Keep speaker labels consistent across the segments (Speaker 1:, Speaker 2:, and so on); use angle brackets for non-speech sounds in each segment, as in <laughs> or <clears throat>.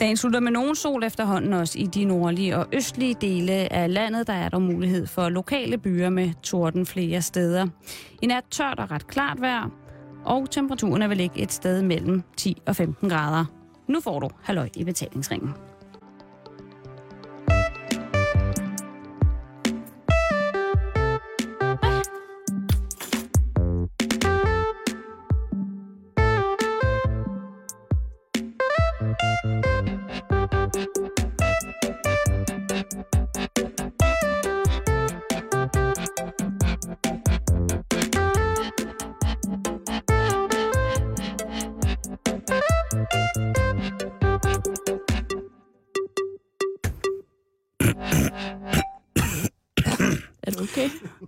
Speaker 1: Dagen slutter med nogen sol efterhånden også i de nordlige og østlige dele af landet. Der er der mulighed for lokale byer med torden flere steder. I nat tørt og ret klart vejr, og temperaturen er ligge et sted mellem 10 og 15 grader. Nu får du halløj i betalingsringen.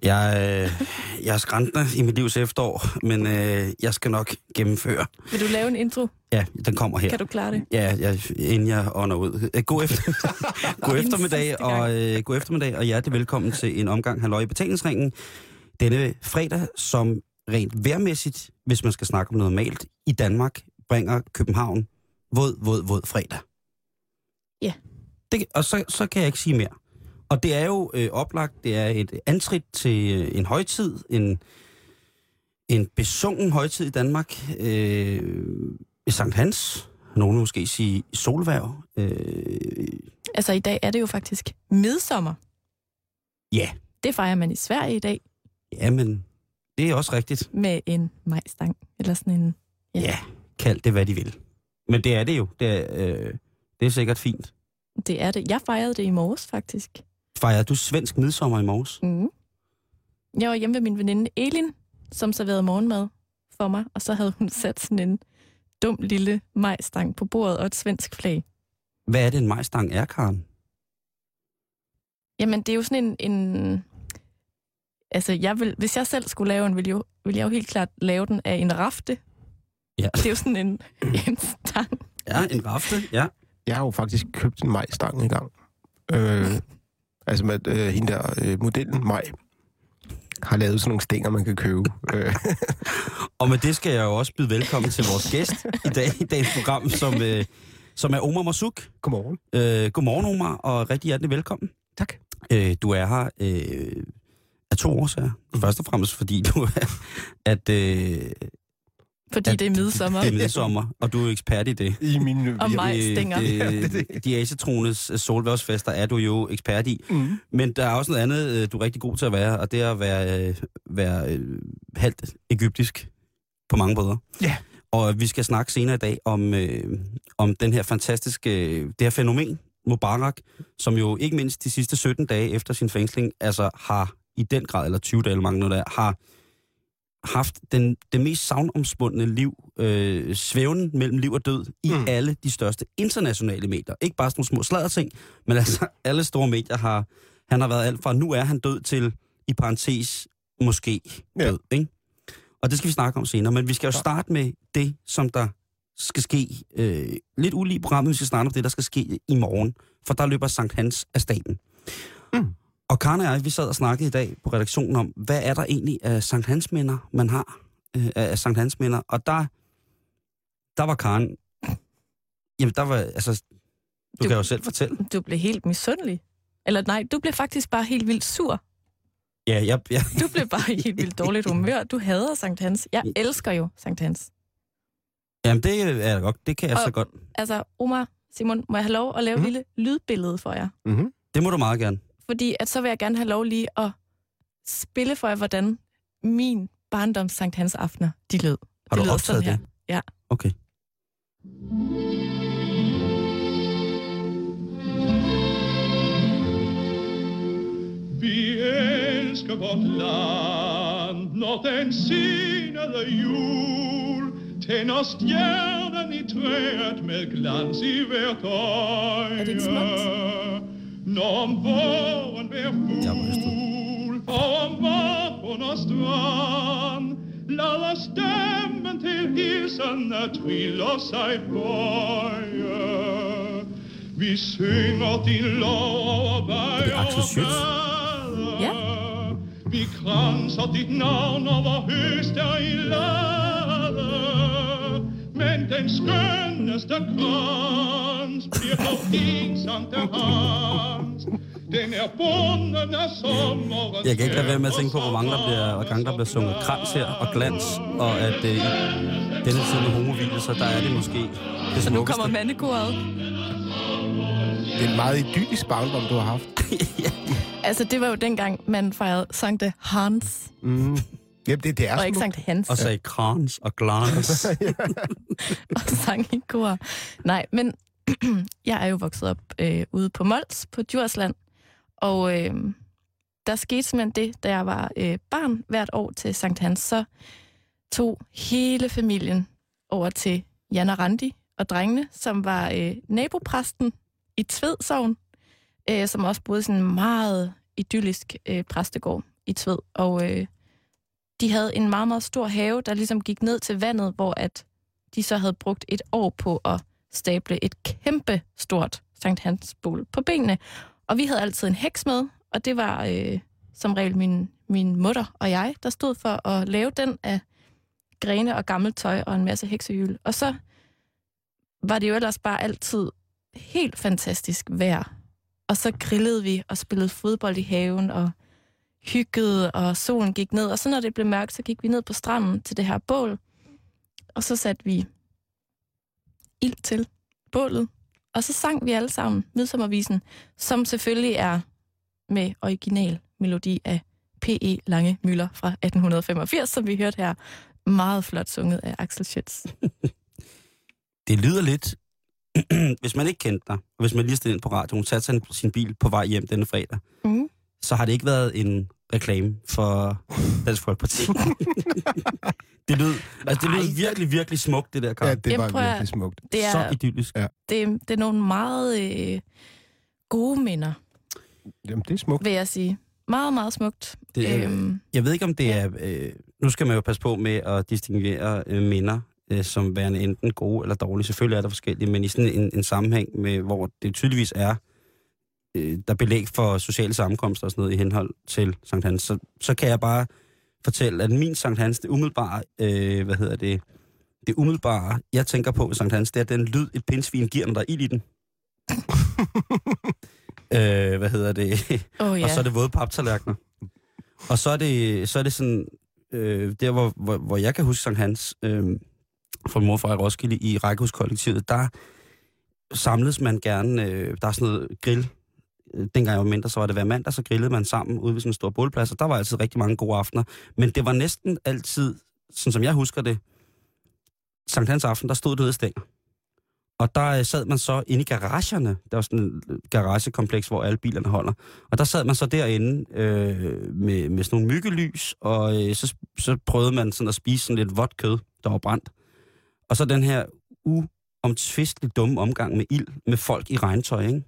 Speaker 2: Jeg, øh, jeg er skræntende i mit livs efterår, men øh, jeg skal nok gennemføre.
Speaker 3: Vil du lave en intro?
Speaker 2: Ja, den kommer her.
Speaker 3: Kan du klare det?
Speaker 2: Ja, jeg, inden jeg ånder ud. Øh, God, efter, <laughs> god eftermiddag, og, øh, god eftermiddag, og hjertelig velkommen til en omgang Halløj i betalingsringen. Denne fredag, som rent værmæssigt, hvis man skal snakke om noget normalt, i Danmark bringer København våd, våd, våd fredag.
Speaker 3: Ja.
Speaker 2: Det, og så, så kan jeg ikke sige mere. Og det er jo øh, oplagt, det er et antrit til øh, en højtid, en, en besungen højtid i Danmark, øh, Sankt Hans, nogen måske sige solværv. Øh,
Speaker 3: Altså, i dag er det jo faktisk midsommer.
Speaker 2: ja,
Speaker 3: Det fejrer man i Sverige i dag
Speaker 2: ja, men det er også rigtigt.
Speaker 3: med en majstang. Eller sådan en... Ja.
Speaker 2: Ja, kald det, hvad de vil. Men det er det jo. Det er, øh, det er sikkert fint.
Speaker 3: Det er det. Jeg fejrede det i morges, faktisk.
Speaker 2: Fejrer du svensk midsommer i morges?
Speaker 3: Mm. Jeg var hjemme ved min veninde Elin, som serverede morgenmad for mig, og så havde hun sat sådan en dum lille majstang på bordet og et svensk flag.
Speaker 2: Hvad er det, en majstang er, Karen?
Speaker 3: Jamen, det er jo sådan en... en altså, jeg vil, hvis jeg selv skulle lave en, ville, jo, ville jeg jo helt klart lave den af en rafte.
Speaker 2: Ja.
Speaker 3: Det er jo sådan en, en stang.
Speaker 2: Ja, en rafte, ja.
Speaker 4: Jeg har jo faktisk købt en majstang engang. Øh, altså med øh, hende der øh, modellen Maj har lavet sådan nogle stænger, man kan købe. <laughs> Øh,
Speaker 2: Og med det skal jeg jo også byde velkommen til vores gæst i dag i dagens program, som, øh, som er Omar Masuk.
Speaker 4: godmorgen.
Speaker 2: Øh, godmorgen, Omar, og rigtig hjertelig velkommen.
Speaker 4: Tak.
Speaker 2: Øh, du er her øh, af to årsager. Først og fremmest fordi du er, at, øh,
Speaker 3: Fordi
Speaker 2: at
Speaker 3: det er midsommer.
Speaker 2: Det er midsommer, og du er ekspert i det.
Speaker 4: I mine...
Speaker 3: Og majstænger. <laughs>
Speaker 2: Øh, de asetrones solværvsfester er du jo ekspert i.
Speaker 4: Mm.
Speaker 2: Men der er også noget andet, øh, du er rigtig god til at være, og det er at være, øh, være øh, halvt egyptisk på mange måder.
Speaker 4: Ja.
Speaker 2: Og vi skal snakke senere i dag om, øh, om den her fantastiske, øh, det her fænomen, Mubarak, som jo ikke mindst de sidste 17 dage efter sin fængsling, altså har i den grad, eller 20 dage, eller mange noget der, har haft den, det mest savnomspundne liv, øh, svævnen mellem liv og død, i
Speaker 4: Mm.
Speaker 2: alle de største internationale medier. Ikke bare sådan nogle små sladderting, men altså <laughs> alle store medier har, han har været alt fra, nu er han død til, i parentes, måske
Speaker 4: Ja.
Speaker 2: død. Ikke? Og det skal vi snakke om senere, men vi skal jo starte med det, som der skal ske, øh, lidt ulige programmet, vi skal starte om det, der skal ske i morgen, for der løber Sankt Hans af staten.
Speaker 4: Mm.
Speaker 2: Og Karen og jeg, vi sad og snakkede i dag på redaktionen om, hvad er der egentlig af Sankt Hans minder, man har øh, af Sankt Hans minder, og der, der var Karen, jamen der var, altså, du,
Speaker 3: Du-
Speaker 2: kan jo selv fortælle.
Speaker 3: Du blev helt misundelig. Eller nej, du blev faktisk bare helt vildt sur.
Speaker 2: Ja, jeg, jeg,
Speaker 3: Du blev bare helt vildt dårligt humør. Du hader Sankt Hans. Jeg elsker jo Sankt Hans.
Speaker 2: jamen det er godt, det kan jeg
Speaker 3: Og-
Speaker 2: så godt.
Speaker 3: Altså, Omar, Simon, må jeg have lov at lave
Speaker 4: Mhm.
Speaker 3: et lille lydbillede for jer?
Speaker 4: Mm-hmm.
Speaker 2: Det må du meget gerne.
Speaker 3: Fordi at så vil jeg gerne have lov lige at spille for jer, hvordan min barndoms Sankt Hans aftener, de lød.
Speaker 2: Har du
Speaker 3: lyder
Speaker 2: optaget
Speaker 3: sådan her.
Speaker 2: det?
Speaker 3: Ja.
Speaker 2: Okay.
Speaker 5: Vi elsker vort land, når den senede jul tænder stjernen i træet med glans i hvert øje.
Speaker 3: Er det ikke smukt?
Speaker 5: Når om våren
Speaker 2: rystet.
Speaker 5: fugl, og om vågen strand, lader stemmen til hilsen at triller sig bøje. Vi synger din lov over vej og gader.
Speaker 3: Ja.
Speaker 5: Vi kranser dit navn over høster i lade. Den skønneste krans bliver dog din Sankt Hans. Den er bunden af sommerens
Speaker 2: Jeg kan ikke lade være med at tænke på, hvor mange der bliver, hvor gange der bliver sunget krans her og glans, og at øh, i denne tid med homovildelser, der er det måske det
Speaker 3: Så nu kommer mandekoret.
Speaker 4: Det er en meget idyllisk barndom, du har haft. <laughs>
Speaker 3: Altså, det var jo dengang, man fejrede Sankte Hans,
Speaker 4: Mm. Jamen, det, det er
Speaker 3: og ikke. Sankt Hans,
Speaker 2: Og sagde krans og glans. <laughs>
Speaker 3: og sang i kor. Nej, men <clears throat> jeg er jo vokset op øh, ude på Mols, på Djursland, og øh, der skete simpelthen det, da jeg var øh, barn hvert år til Sankt Hans, så tog hele familien over til Janne Randi og drengene, som var øh, nabopræsten i Tved Sogn, øh, som også boede i sådan en meget idyllisk øh, præstegård i Tved. Og øh, de havde en meget, meget stor have, der ligesom gik ned til vandet, hvor at de så havde brugt et år på at stable et kæmpe stort Sankt Hans bål på benene. Og vi havde altid en heks med, og det var øh, som regel min, min mutter og jeg, der stod for at lave den af grene og gammelt tøj og en masse heksehjul. Og så var det jo ellers bare altid helt fantastisk vejr. Og så grillede vi og spillede fodbold i haven og hyggede, og solen gik ned. Og så når det blev mørkt, så gik vi ned på stranden til det her bål. Og så satte vi ild til bålet. Og så sang vi alle sammen Midsommervisen, som selvfølgelig er med original melodi af P.E. Lange Møller fra 1885, som vi hørte her. Meget flot sunget af Axel Schütz. <laughs>
Speaker 2: Det lyder lidt, <clears throat> hvis man ikke kendte dig, og hvis man lige stillede ind på radioen, satte sig sin bil på vej hjem denne fredag,
Speaker 3: Mm.
Speaker 2: Så har det ikke været en reklame for Dansk Folkeparti. <laughs> det lød, altså, det lød virkelig, virkelig smukt, det der, Karl.
Speaker 4: Ja, det var
Speaker 3: prøv at-
Speaker 4: virkelig smukt.
Speaker 3: Det,
Speaker 2: Så
Speaker 3: er,
Speaker 2: idyllisk.
Speaker 4: Ja.
Speaker 3: det, det er nogle meget øh, gode minder,
Speaker 4: Jamen, det er smukt.
Speaker 3: vil jeg sige. Meget, meget smukt.
Speaker 2: Det, øh,
Speaker 3: Øhm,
Speaker 2: Jeg ved ikke, om det er... Øh, nu skal man jo passe på med at distinguere øh, minder øh, som værende enten gode eller dårlige. Selvfølgelig er der forskellige, men i sådan en, en sammenhæng, med, hvor det tydeligvis er, øh, der er belæg for sociale sammenkomster og sådan noget i henhold til Sankt Hans, så, så kan jeg bare fortælle, at min Sankt Hans, det umiddelbare, øh, hvad hedder det, det umiddelbare, jeg tænker på ved Sankt Hans, det er den lyd, et pindsvin giver, når der er ild i den. <laughs> øh, hvad hedder det?
Speaker 3: oh, ja.
Speaker 2: Og så er det våde paptallerkener. Og så er det, så er det sådan, øh, der hvor, hvor, hvor jeg kan huske Sankt Hans, øh, fra mor fra Roskilde i Rækkehuskollektivet, der samledes man gerne, øh, der er sådan noget grill, dengang jeg var mindre, så var det hver mandag, så grillede man sammen ude ved sådan en stor bålplads, og der var altid rigtig mange gode aftener. Men det var næsten altid, sådan som jeg husker det, Sankt Hans aften, der stod det ude stænger. Og der øh, sad man så inde i garagerne. Der var sådan et garagekompleks, hvor alle bilerne holder. Og der sad man så derinde øh, med, med sådan nogle myggelys, og øh, så, så prøvede man sådan at spise sådan lidt vådt kød, der var brændt. Og så den her uomtvisteligt dumme omgang med ild med folk i regntøj, ikke?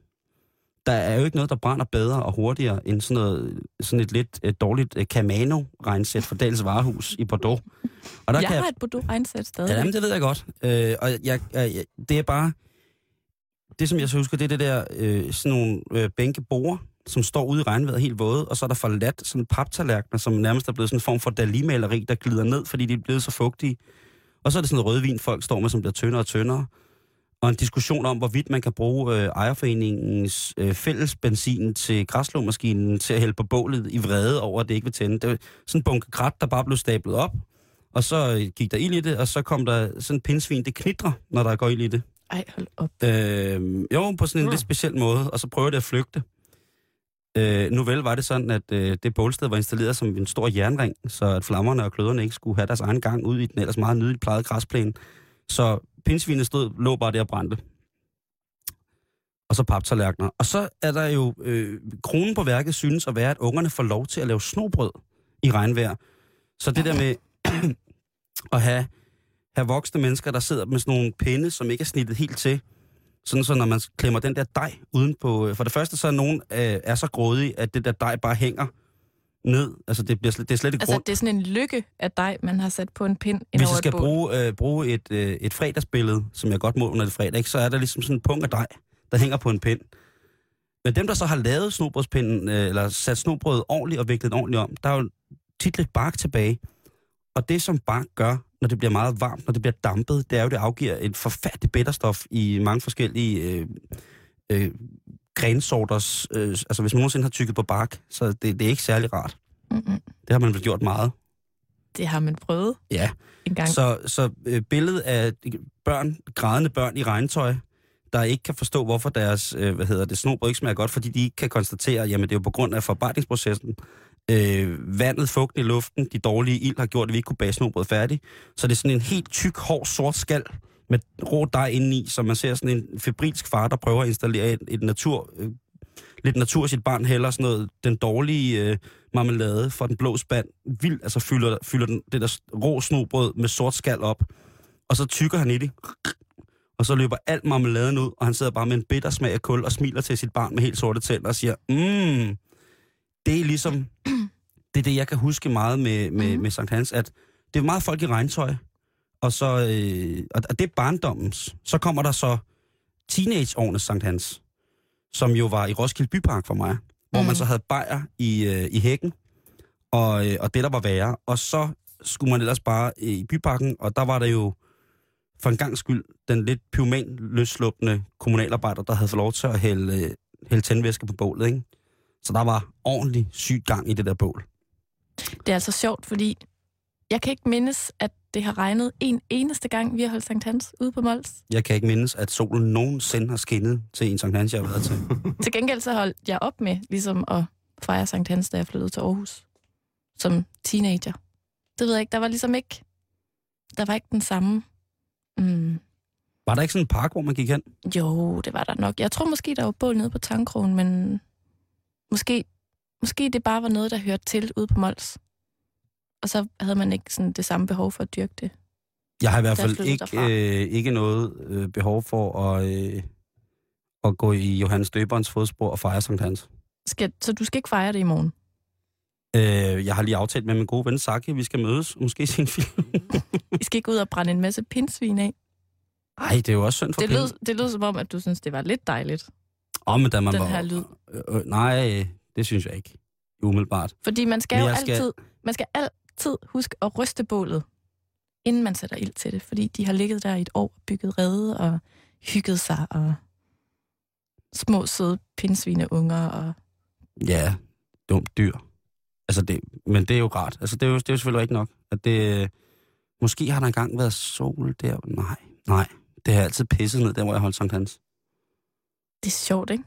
Speaker 2: Der er jo ikke noget, der brænder bedre og hurtigere end sådan, noget, sådan et lidt øh, dårligt øh, Camano-regnsæt for Dals Varehus i Bordeaux. Og der
Speaker 3: jeg
Speaker 2: kan
Speaker 3: har et Bordeaux-regnsæt stadig.
Speaker 2: Ja, jamen, det ved jeg godt. Øh, og jeg, jeg, jeg, det er bare... Det, som jeg så husker, det er det der øh, sådan nogle øh, bænkebord, som står ude i regnvejret helt våde, og så er der forladt sådan paptallerkener, som nærmest er blevet sådan en form for dalimaleri, der glider ned, fordi de er blevet så fugtige. Og så er det sådan noget rødvin, folk står med, som bliver tyndere og tyndere. Og en diskussion om, hvorvidt man kan bruge øh, ejerforeningens øh, fælles benzin til græslåmaskinen til at hælde på bålet i vrede over, at det ikke vil tænde. Det var sådan en bunke krat, der bare blev stablet op, og så øh, gik der ild i det, og så kom der sådan en pindsvin, det knitrer, når der går ild i det.
Speaker 3: Ej, hold op.
Speaker 2: Øh, jo, på sådan en
Speaker 3: Mm.
Speaker 2: lidt speciel måde, og så prøver det at flygte. Øh, nu vel var det sådan, at øh, det bålsted var installeret som en stor jernring, så at flammerne og kløderne ikke skulle have deres egen gang ud i den ellers meget nydeligt plejede græsplæne. Så pindsvinet stod, lå bare der og brændte. Og så paptallerkener. Og så er der jo, øh, kronen på værket synes at være, at ungerne får lov til at lave snobrød i regnvejr. Så det der med <clears throat> at have, have voksne mennesker, der sidder med sådan nogle pinde, som ikke er snittet helt til, sådan så når man klemmer den der dej uden på... Øh, for det første, så er nogen øh, er så grådige, at det der dej bare hænger ned. Altså, det, bliver slet, det er slet ikke
Speaker 3: Altså,
Speaker 2: rundt.
Speaker 3: det er sådan en lykke af dig, man har sat på en pind ind
Speaker 2: Hvis jeg skal bruge, øh, bruge et, øh, et fredagsbillede, som jeg godt må under det fredag, ikke, så er der ligesom sådan en punkt af dej, der hænger på en pind. Men dem, der så har lavet snobrødspinden, øh, eller sat snobrødet ordentligt og viklet ordentligt om, der er jo tit lidt bark tilbage. Og det, som bark gør, når det bliver meget varmt, når det bliver dampet, det er jo, det afgiver et forfærdeligt bitterstof i mange forskellige øh, øh, grensorters... Øh, altså, hvis man nogensinde har tykket på bark, så det, det er ikke særlig rart.
Speaker 3: Mm-mm.
Speaker 2: Det har man vel gjort meget.
Speaker 3: Det har man prøvet
Speaker 2: Ja,
Speaker 3: en gang.
Speaker 2: så, så øh, billedet af børn, grædende børn i regntøj, der ikke kan forstå, hvorfor deres øh, hvad hedder det, snobrød ikke smager godt, fordi de ikke kan konstatere, jamen det er jo på grund af forarbejdningsprocessen. Øh, vandet, fugten i luften, de dårlige ild har gjort, at vi ikke kunne bage snobrød færdig. Så det er sådan en helt tyk, hård, sort skal med rå dej indeni, så man ser sådan en febrilsk far, der prøver at installere et, et natur, øh, lidt natur sit barn heller sådan noget, den dårlige øh, marmelade fra den blå spand, vildt, altså fylder, fylder den, det der rå snobrød med sort skal op, og så tykker han i det, og så løber alt marmeladen ud, og han sidder bare med en bitter smag af kul og smiler til sit barn med helt sorte tænder og siger, mm, det er ligesom, <clears throat> det er det, jeg kan huske meget med, med,
Speaker 3: Mhm.
Speaker 2: med Sankt Hans, at det er meget folk i regntøj, og så, øh, og det er barndommens. Så kommer der så teenageårenes Sankt Hans, som jo var i Roskilde Bypark for mig, hvor
Speaker 3: Mhm.
Speaker 2: man så havde bajer i, øh, i hækken, og, øh, og det der var værre. Og så skulle man ellers bare øh, i byparken, og der var der jo for en gang skyld den lidt pyroman løsslupende kommunalarbejder, der havde fået lov til at hælde, øh, hælde tændvæske på bålet, ikke? Så der var ordentlig syg gang i det der bål.
Speaker 3: Det er altså sjovt, fordi jeg kan ikke mindes, at det har regnet en eneste gang, vi har holdt Sankt Hans ude på Mols.
Speaker 2: Jeg kan ikke mindes, at solen nogensinde har skinnet til en Sankt Hans, jeg har været til. <laughs>
Speaker 3: Til gengæld så holdt jeg op med ligesom at fejre Sankt Hans, da jeg flyttede til Aarhus som teenager. Det ved jeg ikke, der var ligesom ikke, der var ikke den samme... Mm,
Speaker 2: Var der ikke sådan en park, hvor man gik hen?
Speaker 3: jo, det var der nok. Jeg tror måske, der var bål nede på Tankrogen, men måske, måske det bare var noget, der hørte til ude på Mols. Og så havde man ikke sådan det samme behov for at dyrke det.
Speaker 2: Jeg har i hvert
Speaker 3: er
Speaker 2: fald ikke, øh, ikke noget øh, behov for at, øh, at gå i Johannes Døberens fodspor og fejre Sankt Hans.
Speaker 3: Skal, så du skal ikke fejre det i morgen?
Speaker 2: Øh, jeg har lige aftalt med min gode ven Saki, vi skal mødes måske se en film. <laughs>
Speaker 3: I skal ikke ud og brænde en masse pindsvin af?
Speaker 2: Ej, det er jo også synd for
Speaker 3: Det lød, det lød som om, at du synes, det var lidt dejligt.
Speaker 2: Åh, men da man
Speaker 3: den
Speaker 2: var,
Speaker 3: her lyd.
Speaker 2: Øh, øh, nej, det synes jeg ikke. Umiddelbart.
Speaker 3: Fordi man skal
Speaker 2: Men
Speaker 3: jo
Speaker 2: jeg skal-
Speaker 3: altid, man skal altid huske at ryste bålet, inden man sætter ild til det. Fordi de har ligget der i et år, bygget rede og hygget sig, og små søde pindsvineunger. Og...
Speaker 2: Ja, dumt dyr. Altså det, men det er jo rart. Altså det er jo, det er jo selvfølgelig ikke nok. At det, måske har der engang været sol der. Nej, nej. Det har altid pisset ned der, hvor jeg holdt Sankt Hans.
Speaker 3: Det er sjovt, ikke?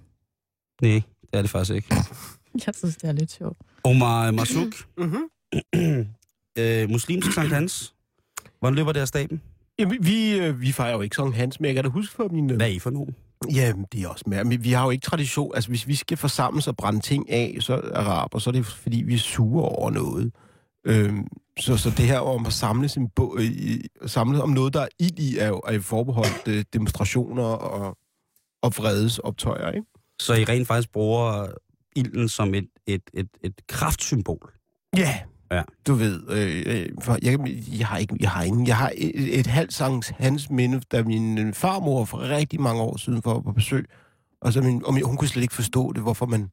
Speaker 2: Nej, det er det faktisk ikke. <laughs>
Speaker 3: Jeg synes, det er lidt sjovt.
Speaker 2: Omar Masuk,
Speaker 4: Mm-hmm. <clears throat>
Speaker 2: øh, muslimsk Sankt Hans. Hvordan løber det af staben?
Speaker 4: Jamen, vi, øh, vi fejrer jo ikke Sankt Hans, men jeg kan da huske for mine...
Speaker 2: Hvad er I for nogen?
Speaker 4: Jamen, det er også mere. Men vi har jo ikke tradition. Altså, hvis vi skal forsamles og brænde ting af, så araber, så er det fordi, vi er sure over noget. Øhm, så, så det her om at samles, en bo, i, samles om noget, der er ild i, er jo er forbeholdt øh, demonstrationer og, og vredesoptøjer, ikke?
Speaker 2: Så I rent faktisk bruger ilden som et, et, et, et kraftsymbol.
Speaker 4: Ja.
Speaker 2: Ja.
Speaker 4: Du ved, øh, øh, for jeg, jeg, har ikke, jeg har ingen, jeg har et, et halvt Sankt Hans minde, da min øh, farmor for rigtig mange år siden var på besøg, og så min, og min, hun kunne slet ikke forstå det, hvorfor man,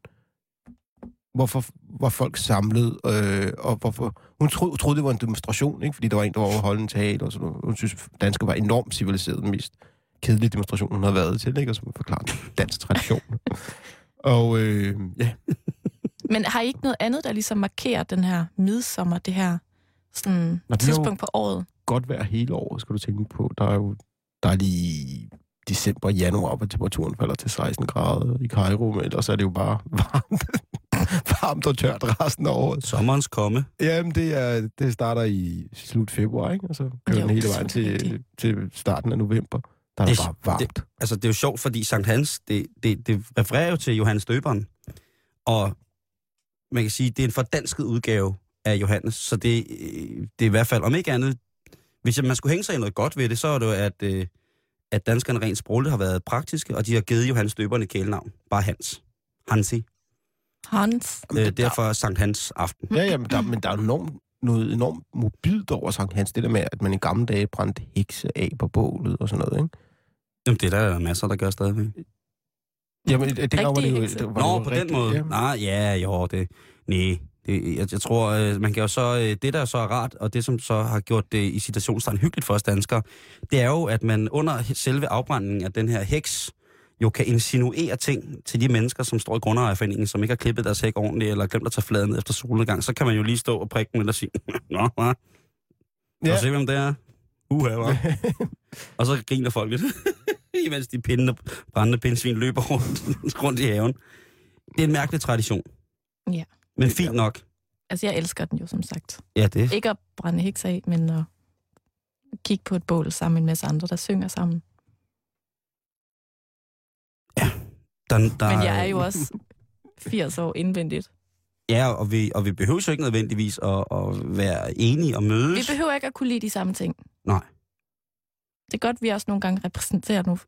Speaker 4: hvorfor var folk samlet, øh, og hvorfor, hun tro, troede, det var en demonstration, ikke? fordi der var en, der var over at holde en tale, og sådan noget. Hun synes, danskere var enormt civiliseret, den mest kedelige demonstration, hun havde været til, ikke? og som forklaret dansk tradition. <laughs> og øh, ja,
Speaker 3: Men har I ikke noget andet, der ligesom markerer den her midsommer, det her sådan,
Speaker 4: Nå, det er
Speaker 3: tidspunkt på året?
Speaker 4: godt vejr hele året, skal du tænke på. Der er jo der er lige december og januar, hvor temperaturen falder til 16 grader i Cairo, men ellers er det jo bare <laughs> varmt, varmt og tørt resten af året.
Speaker 2: Sommerens komme.
Speaker 4: Jamen, det, er, det starter i slut februar, ikke? Og så kører
Speaker 3: Jo,
Speaker 4: den hele
Speaker 3: det
Speaker 4: vejen til, til starten af november. Der er
Speaker 2: Det
Speaker 4: det bare varmt.
Speaker 2: Altså, det er jo sjovt, fordi Sankt Hans, det, det, det refererer jo til Johannes Døberen. Og man kan sige, det er en fordansket udgave af Johannes. Så det, øh, det er i hvert fald, om ikke andet, hvis man skulle hænge sig i noget godt ved det, så er det jo, at, øh, at danskerne rent sprogligt har været praktiske, og de har givet Johannes Døberen et kælenavn. Bare Hans. Hansi.
Speaker 3: Hans.
Speaker 2: Øh, derfor Sankt Hans aften.
Speaker 4: Ja, ja, men der, men der er enormt, noget enormt mobilt over Sankt Hans. Det der med, at man i gamle dage brændte hekse af på bålet og sådan noget, ikke?
Speaker 2: Jamen, det er der masser, der gør stadigvæk.
Speaker 4: Jamen, det, det var det jo... Det var
Speaker 2: Nå,
Speaker 4: det jo
Speaker 2: på den
Speaker 4: rigtig-
Speaker 2: måde.
Speaker 4: Ja.
Speaker 2: Nej, ja, jo, det... Nej, Det, jeg, jeg tror, øh, man kan jo så, øh, det der så er rart, og det som så har gjort det i citationstegn hyggeligt for os danskere, det er jo, at man under selve afbrændingen af den her heks, jo kan insinuere ting til de mennesker, som står i grundejerforeningen, som ikke har klippet deres hæk ordentligt, eller glemt at tage fladen ned efter solnedgang, så kan man jo lige stå og prikke dem og sige, <laughs> Nå, hva?
Speaker 4: Ja.
Speaker 2: du se, hvem det er? Uha, hva? <laughs> og så griner folk lidt, <laughs> <laughs> imens de pindende, brændende pindsvin løber rundt, <laughs> rundt i haven. Det er en mærkelig tradition.
Speaker 3: Ja.
Speaker 2: Men fint nok.
Speaker 3: Altså, jeg elsker den jo, som sagt.
Speaker 2: Ja, det
Speaker 3: Ikke at brænde heks af, men at kigge på et bål sammen med en masse andre, der synger sammen.
Speaker 2: der, der,
Speaker 3: Men jeg er jo også 80 år indvendigt.
Speaker 2: Ja, og vi, og vi behøver jo ikke nødvendigvis at, at være enige og mødes.
Speaker 3: Vi behøver ikke at kunne lide de samme ting.
Speaker 2: Nej.
Speaker 3: Det er godt, at vi også nogle gange repræsenterer noget,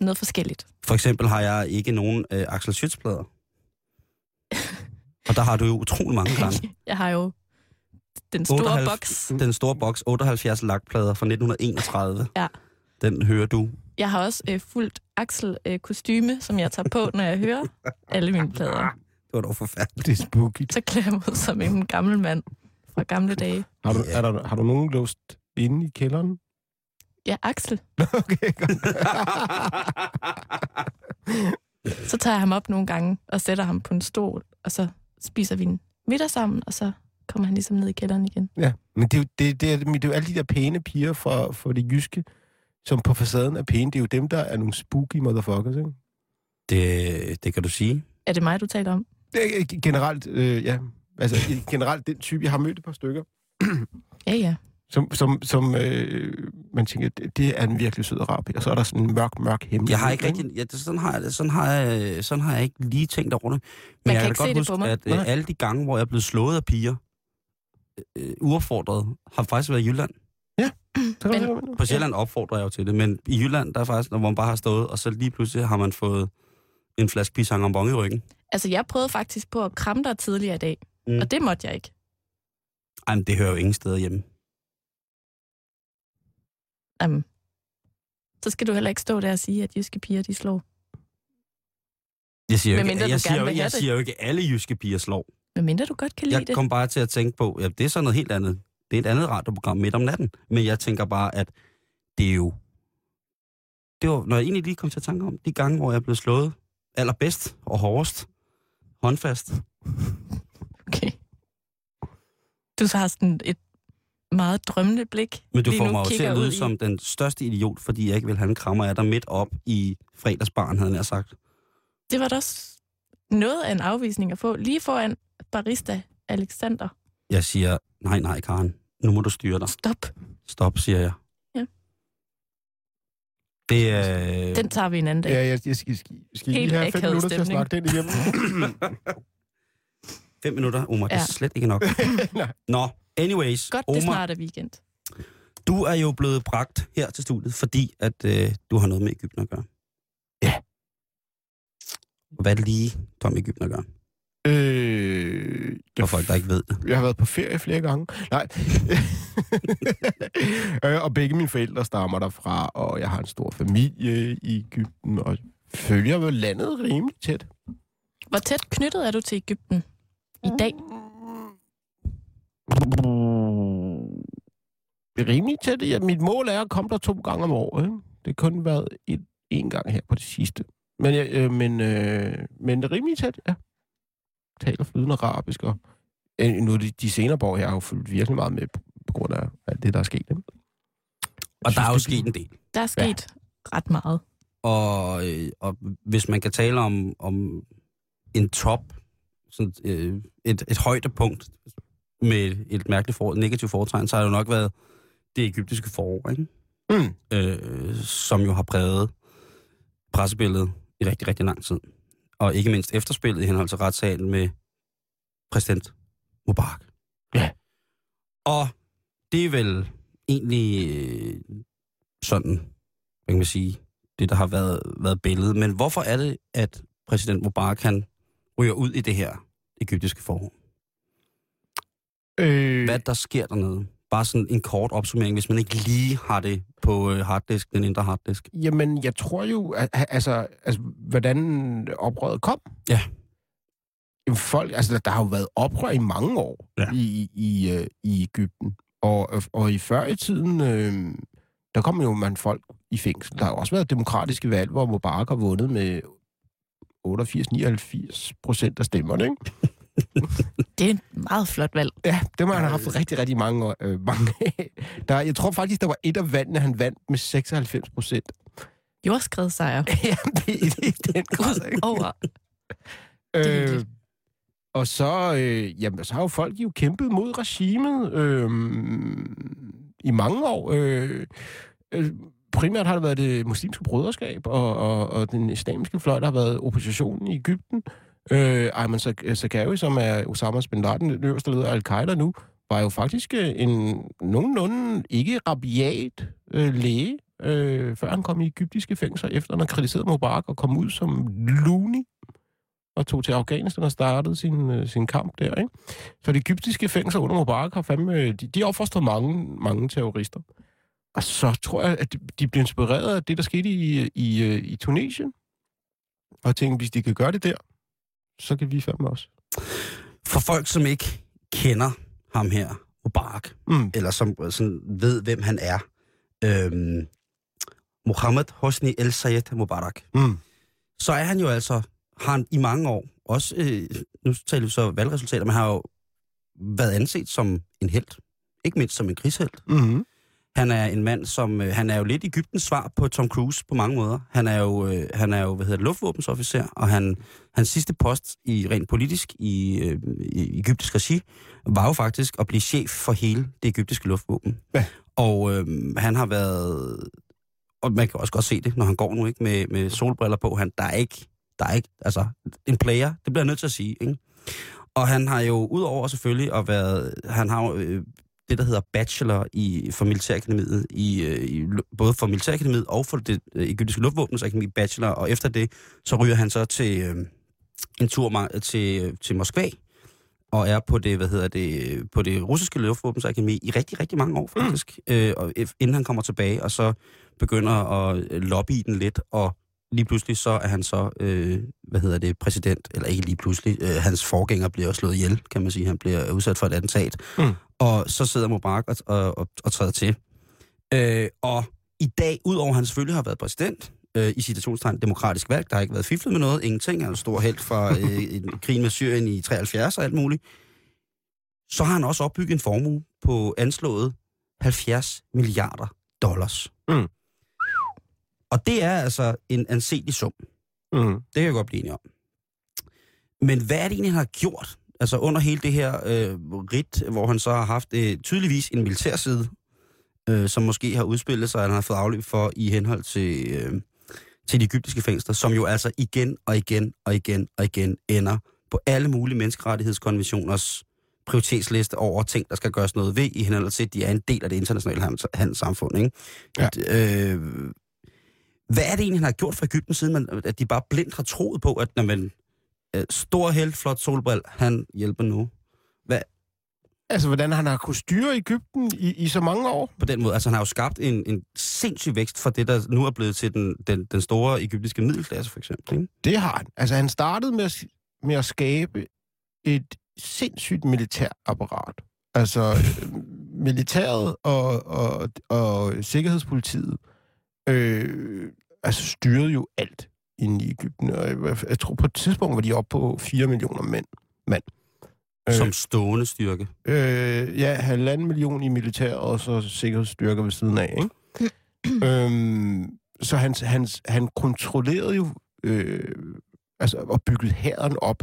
Speaker 3: noget forskelligt.
Speaker 2: For eksempel har jeg ikke nogen øh, Axel Schütz-plader. <laughs> og der har du jo utrolig mange gange. <laughs>
Speaker 3: Jeg har jo den store
Speaker 2: 78
Speaker 3: boks.
Speaker 2: Den store boks, 78 lakplader fra 1931.
Speaker 3: Ja.
Speaker 2: Den hører du.
Speaker 3: Jeg har også øh, fuldt Axel-kostyme, som jeg tager på, når jeg hører <laughs> alle mine plader.
Speaker 2: Det var dog forfærdeligt.
Speaker 4: Det er spooky.
Speaker 3: Så klæder jeg mig ud som en gammel mand fra gamle dage.
Speaker 4: Har du, er der, har du nogen låst inde i kælderen?
Speaker 3: Ja, Axel. <laughs>
Speaker 4: okay, godt. <laughs>
Speaker 3: Så tager jeg ham op nogle gange og sætter ham på en stol, og så spiser vi en middag sammen, og så kommer han ligesom ned i kælderen igen.
Speaker 4: Ja, men det er, jo, det, det, er, det er jo alle de der pæne piger fra, fra det jyske, som på facaden er pæne. Det er jo dem, der er nogle spooky motherfuckers, ikke?
Speaker 2: Det, det kan du sige.
Speaker 3: Er det mig, du taler om?
Speaker 4: Det er generelt, øh, ja. Altså, generelt den type, jeg har mødt et par stykker,
Speaker 3: Ja, ja.
Speaker 4: Som, som, som øh, man tænker, det, det er en virkelig sød pige. Og så er der sådan en mørk, mørk hemmelighed.
Speaker 2: Jeg har ikke rigtig... Ja, det, sådan, har jeg, sådan, har jeg, sådan har jeg ikke lige tænkt over det. Men
Speaker 3: Man
Speaker 2: jeg
Speaker 3: kan
Speaker 2: kan
Speaker 3: ikke
Speaker 2: da
Speaker 3: se
Speaker 2: godt
Speaker 3: det
Speaker 2: huske,
Speaker 3: på mig.
Speaker 2: at øh, alle de gange, hvor jeg er blevet slået af piger, øh, uopfordret, har faktisk været i Jylland.
Speaker 4: Så kan
Speaker 3: Men-
Speaker 2: På Sjælland opfordrer jeg jo til det, men i Jylland, der er faktisk, hvor man bare har stået, og så lige pludselig har man fået en flaske pisang om i ryggen.
Speaker 3: Altså, jeg prøvede faktisk på at kramme dig tidligere i dag,
Speaker 2: mm.
Speaker 3: og det måtte jeg ikke.
Speaker 2: Ej, men det hører jo ingen steder hjemme.
Speaker 3: Um, så skal du heller ikke stå der og sige, at jyske piger, de slår.
Speaker 2: Jeg siger, jo ikke, jeg, siger, jo, jeg
Speaker 3: det.
Speaker 2: siger jo ikke, at alle jyske piger slår.
Speaker 3: Men mindre du godt kan lide
Speaker 2: Jeg
Speaker 3: det.
Speaker 2: kom bare til at tænke på, at det er sådan noget helt andet. Det er et andet radioprogram midt om natten. Men jeg tænker bare, at det er jo... Det var, når jeg egentlig lige kom til at tænke om, de gange, hvor jeg blev slået allerbedst og hårdest, håndfast.
Speaker 3: Okay. Du så har sådan et meget drømmende blik.
Speaker 2: Men du får mig jo til at
Speaker 3: ud
Speaker 2: lyde
Speaker 3: i-
Speaker 2: som den største idiot, fordi jeg ikke vil have en krammer af dig midt op i fredagsbarn, havde jeg sagt.
Speaker 3: Det var da også noget af en afvisning at få. Lige foran barista Alexander.
Speaker 2: Jeg siger, nej, nej, Karen, nu må du styre dig.
Speaker 3: Stop.
Speaker 2: Stop, siger jeg.
Speaker 3: Ja.
Speaker 2: Det er...
Speaker 3: Den tager vi en anden dag.
Speaker 4: Ja, jeg, jeg skal, skal, skal
Speaker 3: Helt
Speaker 4: lige have fem minutter til at
Speaker 3: stemning.
Speaker 4: snakke den igennem? <clears throat>
Speaker 2: Fem minutter, Omar, det er
Speaker 3: Ja.
Speaker 2: slet ikke nok. <laughs>
Speaker 4: Nej.
Speaker 2: Nå, anyways,
Speaker 3: Godt, det
Speaker 2: Omar,
Speaker 3: snart er weekend.
Speaker 2: du er jo blevet bragt her til studiet, fordi at øh, du har noget med Ægypten at gøre.
Speaker 4: Ja.
Speaker 2: Hvad er det lige, du har med Ægypten at gøre?
Speaker 4: øh,
Speaker 2: For folk, der ikke ved det.
Speaker 4: Jeg har været på ferie flere gange. Nej. <laughs> Øh, og begge mine forældre stammer derfra, og jeg har en stor familie i Ægypten, og følger vel landet rimelig tæt.
Speaker 3: Hvor tæt knyttet er du til Ægypten i dag?
Speaker 4: Det er rimelig tæt. Ja, mit mål er at komme der to gange om året. Ikke? Det har kun været et, en gang her på det sidste. Men, jeg, øh, men, øh, men det er rimelig tæt, ja. Taler flydende arabisk, og øh, nu de, de senere år her har jo fulgt virkelig meget med på, på grund af alt det, der er sket. Ikke?
Speaker 2: Og der er jo
Speaker 4: synes, det-
Speaker 2: sket en del.
Speaker 3: Der er sket ja. ret meget.
Speaker 2: Og, øh, og hvis man kan tale om, om en top, sådan, øh, et, et højdepunkt med et mærkeligt for, negativt foretegn, så har det jo nok været det egyptiske forår, ikke?
Speaker 4: Mm.
Speaker 2: Øh, som jo har præget pressebilledet i rigtig, rigtig lang tid. Og ikke mindst efterspillet i henhold til retssagen med præsident Mubarak.
Speaker 4: Ja.
Speaker 2: Og det er vel egentlig øh, sådan, hvad kan man sige, det der har været, været billedet. Men hvorfor er det, at præsident Mubarak han ryger ud i det her egyptiske forhold?
Speaker 4: Øh,
Speaker 2: Hvad der sker dernede? Bare sådan en kort opsummering, hvis man ikke lige har det på øh, harddisk, den indre harddisk.
Speaker 4: Jamen, jeg tror jo, at, altså, altså, hvordan oprøret kom.
Speaker 2: Ja.
Speaker 4: Jamen, folk, altså, der, har jo været oprør i mange år
Speaker 2: Ja.
Speaker 4: ja. i, i, øh, i Ægypten. Og, og i før i tiden, øh, der kom jo man folk i fængsel. Der har også været demokratiske valg, hvor Mubarak har vundet med 88-99 procent af stemmerne. Ikke? <laughs> <laughs>
Speaker 3: Det er et meget flot valg.
Speaker 4: Ja, det må han have haft rigtig, rigtig mange, år- øh, mange af. Der, jeg tror faktisk, der var et af vandene, han vandt med 96 procent.
Speaker 3: Jordskredssejr. <laughs>
Speaker 4: ja, det er i den grad.
Speaker 3: Over. er
Speaker 4: Øh, og så, øh, jamen, så har jo folk jo kæmpet mod regimet øh, i mange år. Øh, øh, primært har det været det muslimske broderskab og, og, og den islamiske fløj, der har været oppositionen i Ægypten. Øh, Øh, Ayman øh, Zakari, som er Osama bin Laden, den øverste leder af Al-Qaida nu, var jo faktisk øh, en nogenlunde ikke rabiat øh, læge, øh, før han kom i egyptiske fængsler, efter han har kritiseret Mubarak og kom ud som loony og tog til Afghanistan og startede sin, øh, sin kamp der, ikke? Så de egyptiske fængsler under Mubarak har fandme... Øh, de, de opfostret mange, mange terrorister. Og så tror jeg, at de, blev inspireret af det, der skete i, i, i Tunesien. Og tænkte, hvis de kan gøre det der, så kan vi fandme også.
Speaker 2: For folk, som ikke kender ham her, Mubarak,
Speaker 4: Mm.
Speaker 2: eller som sådan ved, hvem han er, øhm, Mohammed Hosni El Sayed Mubarak,
Speaker 4: Mm.
Speaker 2: så er han jo altså, har han i mange år, også, øh, nu taler vi så valgresultater, men har jo været anset som en held. Ikke mindst som en krigshelt.
Speaker 4: Mm.
Speaker 2: Han er en mand, som... Øh, han er jo lidt Ægyptens svar på Tom Cruise på mange måder. Han er jo, øh, han er jo hvad hedder det, luftvåbensofficer, og han, hans sidste post i rent politisk i, øh, i egyptisk regi var jo faktisk at blive chef for hele det egyptiske luftvåben.
Speaker 4: Ja.
Speaker 2: Og øh, han har været... Og man kan også godt se det, når han går nu ikke med, med solbriller på. Han, der er ikke... Der er ikke... Altså, en player, det bliver jeg nødt til at sige, ikke? Og han har jo, udover selvfølgelig at være... Han har jo øh, det, der hedder bachelor i, for Militærakademiet, i, øh, i, både for Militærakademiet og for det øh, egyptiske luftvåbens akademi bachelor, og efter det, så ryger han så til øh, en tur til, til Moskva, og er på det, hvad hedder det, på det russiske luftvåbens akademi i rigtig, rigtig mange år faktisk, mm. øh, og inden han kommer tilbage, og så begynder at lobbye den lidt, og lige pludselig så er han så, øh, hvad hedder det, præsident, eller ikke lige pludselig, øh, hans forgænger bliver slået ihjel, kan man sige, han bliver udsat for et attentat,
Speaker 4: Mm.
Speaker 2: Og så sidder Mubarak og, og, og, og træder til. Øh, og i dag, udover at han selvfølgelig har været præsident, øh, i citationstegn demokratisk valg, der har ikke været fiflet med noget, ingenting, han er en stor held fra øh, <laughs> en krigen med Syrien i 73 og alt muligt, så har han også opbygget en formue på anslået 70 milliarder dollars.
Speaker 4: Mm.
Speaker 2: Og det er altså en anselig sum.
Speaker 4: Mm.
Speaker 2: Det kan jeg godt blive enig om. Men hvad er det egentlig, han har gjort? Altså under hele det her øh, rit, hvor han så har haft øh, tydeligvis en militær side, øh, som måske har udspillet sig, og han har fået afløb for i henhold til, øh, til de egyptiske fængsler, som jo altså igen og igen og igen og igen ender på alle mulige menneskerettighedskonventioners prioritetsliste over ting, der skal gøres noget ved, i henhold til, at de er en del af det internationale handels- handelssamfund. Ikke?
Speaker 4: Ja.
Speaker 2: At, øh, hvad er det egentlig, han har gjort for Ægypten, siden man, at de bare blindt har troet på, at når man øh, stor held, flot solbril, han hjælper nu?
Speaker 4: Altså, hvordan han har kunnet styre Ægypten i, i så mange år?
Speaker 2: På den måde, altså han har jo skabt en, en sindssyg vækst for det, der nu er blevet til den, den, den store egyptiske middelklasse, for eksempel. Ikke?
Speaker 4: Det har han. Altså, han startede med at, med at skabe et sindssygt militært apparat. Altså, <laughs> militæret og, og, og sikkerhedspolitiet øh, altså, styrede jo alt inde i Ægypten. Og jeg, jeg tror, på et tidspunkt var de oppe på 4 millioner mænd. mand.
Speaker 2: Som stående styrke.
Speaker 4: Øh, ja, halvanden million i militær, og så sikkerhedsstyrker ved siden af, ikke? <clears throat> øhm, så han, han, han kontrollerede jo, øh, altså, og byggede hæren op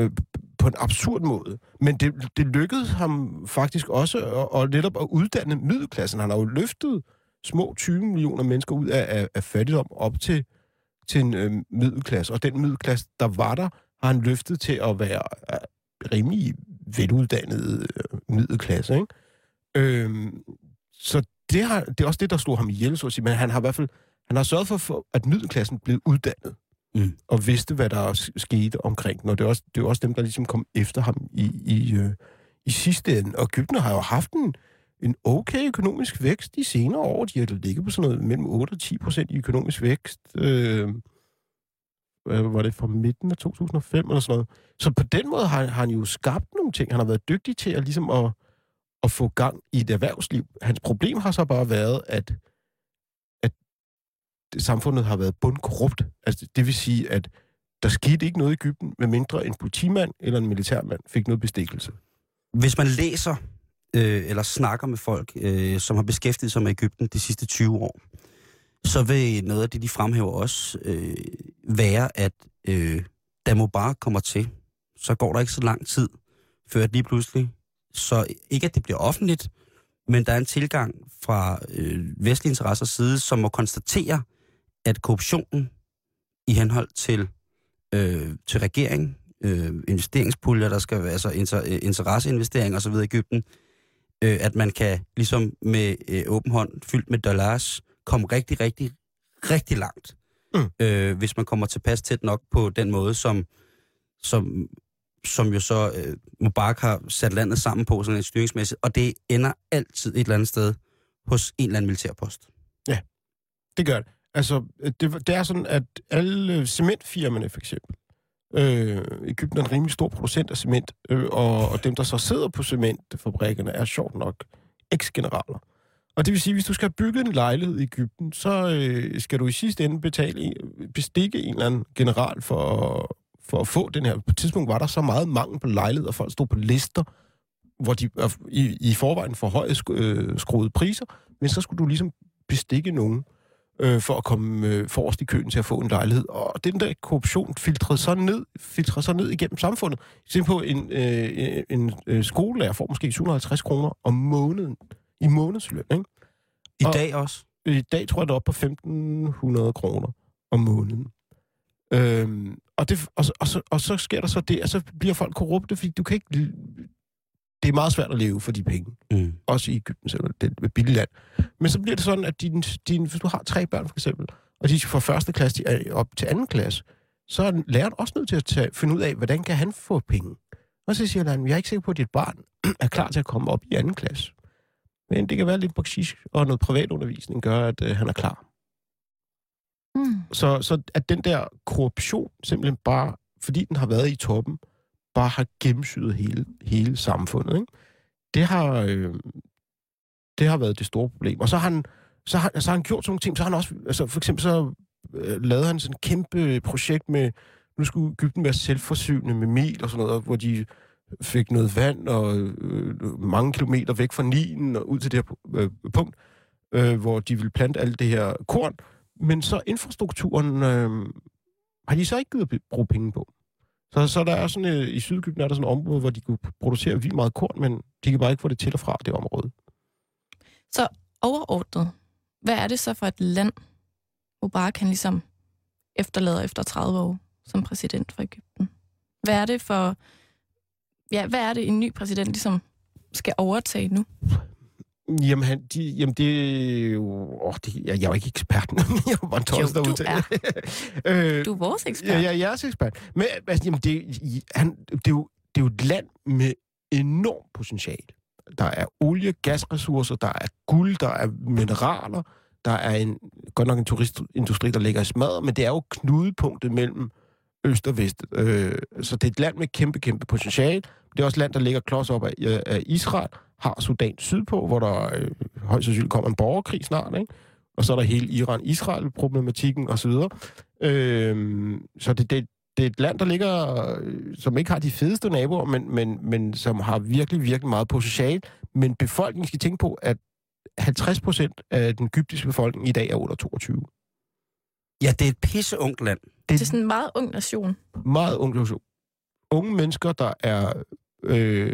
Speaker 4: øh, på en absurd måde. Men det, det lykkedes ham faktisk også at, at netop at uddanne middelklassen. Han har jo løftet små 20 millioner mennesker ud af, af, af fattigdom op til, til en øh, middelklasse. Og den middelklasse, der var der, har han løftet til at være øh, rimelig veluddannet øh, middelklasse, ikke? Øhm, så det, har, det er også det, der slog ham ihjel, så at sige. Men han har i hvert fald han har sørget for, for at middelklassen blev uddannet.
Speaker 2: Mm.
Speaker 4: Og vidste, hvad der skete omkring den. Og det er også, det er også dem, der ligesom kom efter ham i, i, øh, i sidste ende. Og Egypten har jo haft en, en okay økonomisk vækst de senere år. De har ligget på sådan noget mellem 8 og 10 procent i økonomisk vækst. Øh, hvad var det fra midten af 2005 eller sådan noget. Så på den måde har, har han jo skabt nogle ting. Han har været dygtig til at, ligesom at, at få gang i et erhvervsliv. Hans problem har så bare været, at, at samfundet har været bundkorrupt. Altså, det vil sige, at der skete ikke noget i Ægypten, medmindre en politimand eller en militærmand fik noget bestikkelse.
Speaker 2: Hvis man læser øh, eller snakker med folk, øh, som har beskæftiget sig med Ægypten de sidste 20 år, så vil noget af det, de fremhæver også, øh, være, at øh, da Mubarak kommer til, så går der ikke så lang tid, før at lige pludselig, så ikke at det bliver offentligt, men der er en tilgang fra øh, vestlige interessers side, som må konstatere, at korruptionen i henhold til, øh, til regering, øh, investeringspuljer, der skal være altså inter, øh, interesseinvesteringer osv. i Ægypten, øh, at man kan ligesom med øh, åben hånd fyldt med dollars komme rigtig, rigtig, rigtig langt.
Speaker 4: Mm.
Speaker 2: Øh, hvis man kommer tilpas tæt nok på den måde, som, som, som jo så øh, Mubarak har sat landet sammen på sådan en styringsmæssigt, og det ender altid et eller andet sted hos en eller anden militærpost.
Speaker 4: Det gør det. Altså, det, det er sådan, at alle cementfirmaerne for eksempel, øh, Ægypten er en rimelig stor producent af cement, øh, og, og dem, der så sidder på cementfabrikkerne, er sjovt nok eks-generaler. Og det vil sige, hvis du skal have bygget en lejlighed i Ægypten, så øh, skal du i sidste ende betale bestikke en eller anden general for, for at få den her. På et tidspunkt var der så meget mangel på lejligheder, og folk stod på lister, hvor de i, i forvejen for høje øh, skruede priser, men så skulle du ligesom bestikke nogen øh, for at komme øh, forrest i køen til at få en lejlighed. Og den der korruption filtrede så ned, filtrede så ned igennem samfundet. Se på en, øh, en øh, skolelærer får måske 750 kroner om måneden i månedsløn. Ikke?
Speaker 2: I
Speaker 4: Og-
Speaker 2: dag også.
Speaker 4: I dag tror jeg, det er oppe på 1.500 kroner om måneden. Øhm, og, det, og, så, og, så, og så sker der så det, at så bliver folk korrupte, fordi du kan ikke... Det er meget svært at leve for de penge.
Speaker 2: Mm.
Speaker 4: Også i Ægypten, selv det er et billigt land. Men så bliver det sådan, at din, din, hvis du har tre børn for eksempel, og de fra første klasse op til anden klasse, så er læreren også nødt til at tage, finde ud af, hvordan kan han få penge. Og så siger læreren, jeg er ikke sikker på, at dit barn <clears throat> er klar til at komme op i anden klasse. Men det kan være lidt bakshish og noget privatundervisning gør, at øh, han er klar.
Speaker 3: Mm.
Speaker 4: Så, så at den der korruption simpelthen bare, fordi den har været i toppen, bare har gennemsyret hele, hele samfundet. Ikke? Det, har, øh, det har været det store problem. Og så har han, så har, så har han gjort sådan nogle ting. Så har han også, altså for eksempel så øh, lavede han sådan et kæmpe projekt med, nu skulle Ægypten være selvforsynende med mel og sådan noget, hvor de fik noget vand og øh, mange kilometer væk fra Nilen og ud til det her øh, punkt, øh, hvor de ville plante alt det her korn. Men så infrastrukturen øh, har de så ikke givet at bruge penge på. Så, så der er sådan, øh, i Sydegypten er der sådan et område, hvor de kunne producere vildt meget korn, men de kan bare ikke få det til og fra det område.
Speaker 3: Så overordnet, hvad er det så for et land, Mubarak kan ligesom efterlader efter 30 år som præsident for Ægypten? Hvad er det for... Ja, hvad er det, en ny præsident ligesom skal overtage nu?
Speaker 4: Jamen, han, de, jamen det er. Åh, det, jeg, jeg er jo ikke eksperten. <laughs> jeg er bare en tos,
Speaker 3: Jo, du
Speaker 4: det. <laughs> øh,
Speaker 3: Du er vores ekspert.
Speaker 4: Ja, ja, jeg er også ekspert. Men altså, jamen, det, han, det, er jo, det er jo et land med enormt potentiale. Der er olie, gasressourcer, der er guld, der er mineraler, der er en, godt nok en turistindustri, der ligger i smadret, men det er jo knudepunktet mellem øst og vest. Øh, så det er et land med kæmpe, kæmpe potentiale. Det er også et land, der ligger klods op af, af Israel, har Sudan sydpå, hvor der øh, højst sandsynligt kommer en borgerkrig snart, ikke? Og så er der hele Iran-Israel-problematikken osv. Øh, så det, det, det er et land, der ligger, øh, som ikke har de fedeste naboer, men, men, men som har virkelig, virkelig meget potentiale. Men befolkningen skal tænke på, at 50 procent af den egyptiske befolkning i dag er under 22.
Speaker 2: Ja, det er et pisse ungt land.
Speaker 3: Det er sådan en meget ung nation.
Speaker 4: meget ung generation. Unge mennesker, der er... Øh,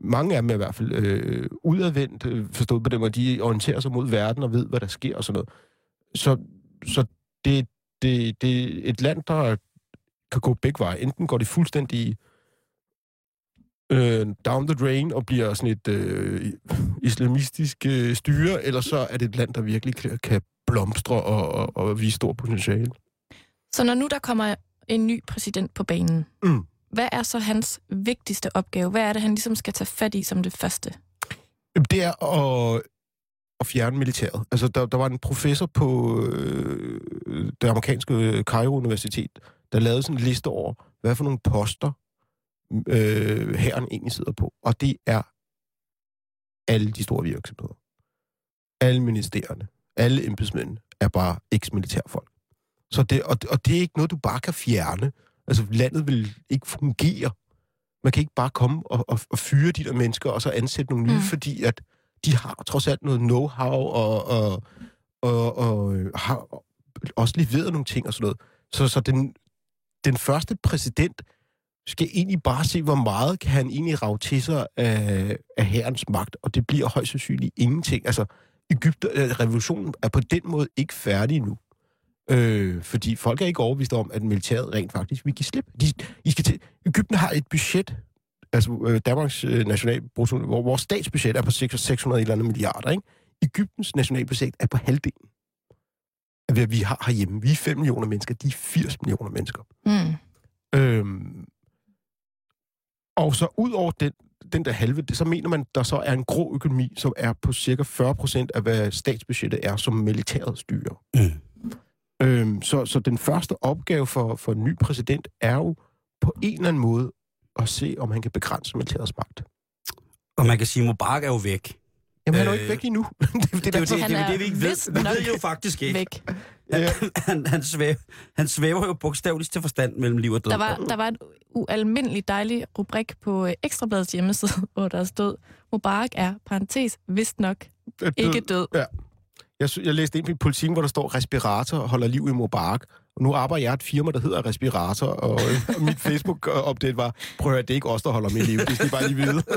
Speaker 4: mange af dem er i hvert fald øh, udadvendt, øh, forstået på dem, at de orienterer sig mod verden og ved, hvad der sker og sådan noget. Så, så det, det, det er et land, der kan gå begge veje. Enten går det fuldstændig øh, down the drain og bliver sådan et øh, islamistisk øh, styre, eller så er det et land, der virkelig kan, kan blomstre og, og, og vise stor potentiale.
Speaker 3: Så når nu der kommer en ny præsident på banen,
Speaker 4: Mm
Speaker 3: hvad er så hans vigtigste opgave? Hvad er det, han ligesom skal tage fat i som det første?
Speaker 4: Det er at, at fjerne militæret. Altså, der, der var en professor på øh, det amerikanske øh, Cairo Universitet, der der lavede sådan en liste over, hvad for nogle poster øh, herren egentlig sidder på. Og det er alle de store virksomheder. Alle ministerierne, alle embedsmænd er bare eks-militærfolk. Så det, og, og det er ikke noget, du bare kan fjerne. Altså, landet vil ikke fungere. Man kan ikke bare komme og, og, og fyre de der mennesker, og så ansætte nogle nye,
Speaker 3: Mm.
Speaker 4: fordi at de har trods alt noget know-how, og, og, og, og øh, har også leveret nogle ting og sådan noget. Så, så den, den første præsident skal egentlig bare se, hvor meget kan han egentlig rave til sig af, af herrens magt, og det bliver højst sandsynligt ingenting. Altså, Ægypter, øh, revolutionen er på den måde ikke færdig nu. Øh, fordi folk er ikke overbevist om, at militæret rent faktisk vil give slip. De, I skal til, Ægypten har et budget, altså øh, Danmarks øh, nationalbrutto, hvor vores statsbudget er på 600 600 et eller andet milliarder, ikke? Ægyptens nationalbudget er på halvdelen af, hvad vi har herhjemme. Vi er 5 millioner mennesker, de er 80 millioner mennesker.
Speaker 3: Mm.
Speaker 4: Øhm, og så ud over den, den der halve, det, så mener man, der så er en grå økonomi, som er på cirka 40 procent af, hvad statsbudgettet er, som militæret styrer.
Speaker 2: Mm.
Speaker 4: Så, så den første opgave for, for en ny præsident er jo på en eller anden måde at se, om han kan begrænse militærets magt.
Speaker 2: Og man kan sige, at Mubarak er jo væk.
Speaker 4: Jamen, han er jo
Speaker 2: Øh,
Speaker 4: ikke væk endnu. <laughs> det, det,
Speaker 2: Det er jo det, det, jo det vi ikke ved. Vi ved jo faktisk ikke.
Speaker 3: Væk.
Speaker 4: Ja.
Speaker 2: Han, han, svæver, han svæver jo bogstaveligt til forstand mellem liv og død.
Speaker 3: Der var, der var et ualmindeligt dejlig rubrik på Ekstrabladets hjemmeside, <laughs> hvor der stod, Mubarak er, parentes, vist nok,
Speaker 4: er
Speaker 3: ikke død.
Speaker 4: Jeg, jeg læste ind på politikken, hvor der står, respirator holder liv i Mubarak. Og nu arbejder jeg et firma, der hedder Respirator, og, øh, og mit <laughs> Facebook-update var, prøv at høre, det er ikke os, der holder med liv. Det skal I bare lige vide. <laughs>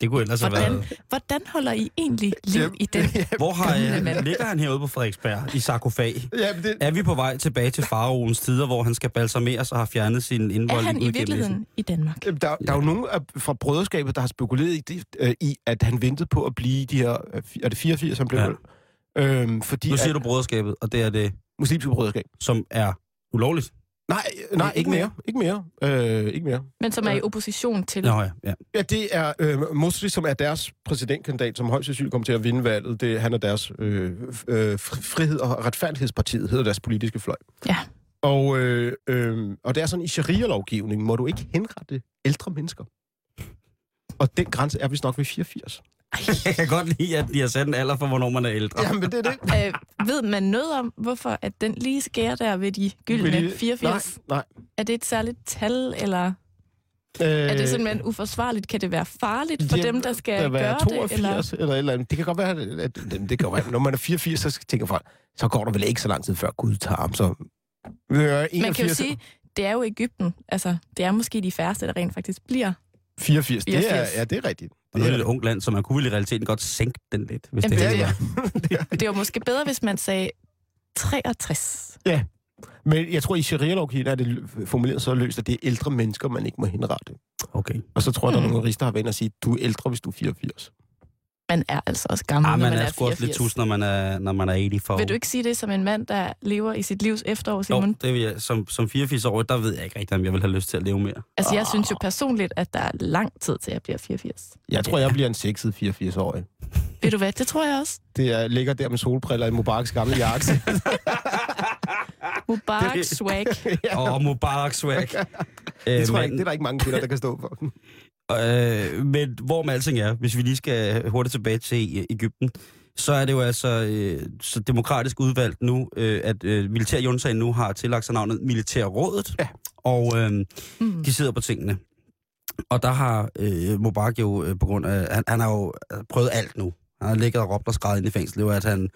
Speaker 2: Det kunne ellers have
Speaker 3: Hvordan,
Speaker 2: været...
Speaker 3: hvordan holder I egentlig liv
Speaker 4: Jamen,
Speaker 3: i den? <laughs>
Speaker 2: Hvor har jeg,
Speaker 3: mand.
Speaker 2: ligger han herude på Frederiksberg i sarkofag?
Speaker 4: ja, men det,
Speaker 2: Er vi på vej tilbage til faraoens tider, hvor han skal balsameres og har fjernet sin
Speaker 3: Er
Speaker 2: indvold
Speaker 3: han i virkeligheden i Danmark?
Speaker 4: der, der er jo nogen af, fra brøderskabet, der har spekuleret i, det, øh, i, at han ventede på at blive de her... øh, Er det 84, han blev?
Speaker 2: Ja.
Speaker 4: Ja. Øhm, fordi
Speaker 2: Nu siger
Speaker 4: at,
Speaker 2: du broderskabet, og det er det,
Speaker 4: muslimske brøderskab.
Speaker 2: som er ulovligt.
Speaker 4: Nej, nej,
Speaker 2: Ikke
Speaker 4: ikke mere. Ikke mere. Øh, ikke mere.
Speaker 3: Men som er i opposition til...
Speaker 2: Nå ja, ja.
Speaker 4: Ja, det er øh, Mosri, som er deres præsidentkandidat, som højst sandsynligt kommer til at vinde valget. Det, han er deres øh, øh, fri- frihed- og retfærdighedspartiet, hedder deres politiske fløj.
Speaker 3: Ja.
Speaker 4: Og, øh, øh, og det er sådan, i sharia-lovgivningen må du ikke henrette ældre mennesker. Og den grænse er vist nok ved 84. <laughs>
Speaker 2: Jeg kan godt lide, at de har sat en alder for, hvornår man er ældre.
Speaker 4: Jamen, det er det. <laughs>
Speaker 3: Øh, ved man noget om, hvorfor at den lige skærer der ved de gyldne
Speaker 4: de-
Speaker 3: 84?
Speaker 4: Nej,
Speaker 3: Er det et særligt tal, eller
Speaker 4: nej. Øh,
Speaker 3: er det simpelthen uforsvarligt? Kan det være farligt for
Speaker 4: Jamen,
Speaker 3: dem, der skal
Speaker 4: der
Speaker 3: gøre
Speaker 4: 82
Speaker 3: det? Eller?
Speaker 4: eller? eller et eller andet. Det kan godt være, at, at, at det kan være, når man er 84, så tænker folk, så går der vel ikke så lang tid før Gud tager ham. Så, øh,
Speaker 3: Man kan jo
Speaker 4: 81
Speaker 3: sige, det er jo Ægypten. Altså, det er måske de færreste, der rent faktisk bliver.
Speaker 4: 84, det er,
Speaker 3: 84.
Speaker 4: ja, det er rigtigt.
Speaker 2: Og
Speaker 4: Det
Speaker 2: nu er det et ungt land, så man kunne vel i realiteten godt sænke den lidt, hvis
Speaker 3: Jamen,
Speaker 2: det
Speaker 3: det er
Speaker 2: var.
Speaker 3: Det <laughs> var måske bedre, hvis man sagde 63.
Speaker 4: Men jeg tror, i sharia-lovgivningen er det formuleret så løst, at det er ældre mennesker, man ikke må henrette.
Speaker 2: Okay.
Speaker 4: Og så tror jeg, der er
Speaker 3: Hmm.
Speaker 4: nogle rister, der har været og sige, du er ældre, hvis du er 84.
Speaker 3: Man er altså også gammel,
Speaker 2: Ah,
Speaker 3: når
Speaker 2: man
Speaker 3: man
Speaker 2: er
Speaker 3: er
Speaker 2: sgu også lidt
Speaker 3: 84.
Speaker 2: tus, når man er, når man er 80 for.
Speaker 3: Vil du ikke sige det som en mand, der lever i sit livs efterår,
Speaker 2: Jo,
Speaker 3: Simon?
Speaker 2: det vil jeg. Som, som 84 år, der ved jeg ikke rigtig, om jeg vil have lyst til at leve mere.
Speaker 3: Altså, jeg synes jo personligt, at der er lang tid til, at jeg bliver 84.
Speaker 4: Jeg tror, jeg bliver en sexet 84-årig. <laughs>
Speaker 3: Ved du hvad? Det tror jeg også.
Speaker 4: Det er, ligger der med solbriller i Mubaraks gamle jakke. <laughs>
Speaker 3: Mubarak
Speaker 2: Det-
Speaker 3: swag. <laughs>
Speaker 2: Og oh, Mubarak swag.
Speaker 4: det
Speaker 2: øh,
Speaker 4: tror jeg ikke,
Speaker 2: men,
Speaker 4: det er der ikke mange kvinder, der kan stå for.
Speaker 2: Øh, men hvor med alting er, hvis vi lige skal hurtigt tilbage til øh, Ægypten, så er det jo altså øh, så demokratisk udvalgt nu, øh, at øh, militærjuntagen nu har tillagt sig navnet Militærrådet,
Speaker 4: Ja.
Speaker 2: og øh,
Speaker 3: Mm.
Speaker 2: de sidder på tingene. Og der har øh, Mubarak jo øh, på grund af, han, han har jo øh, prøvet alt nu. Han har ligget og råbt og skrevet ind i fængslet, jo, at han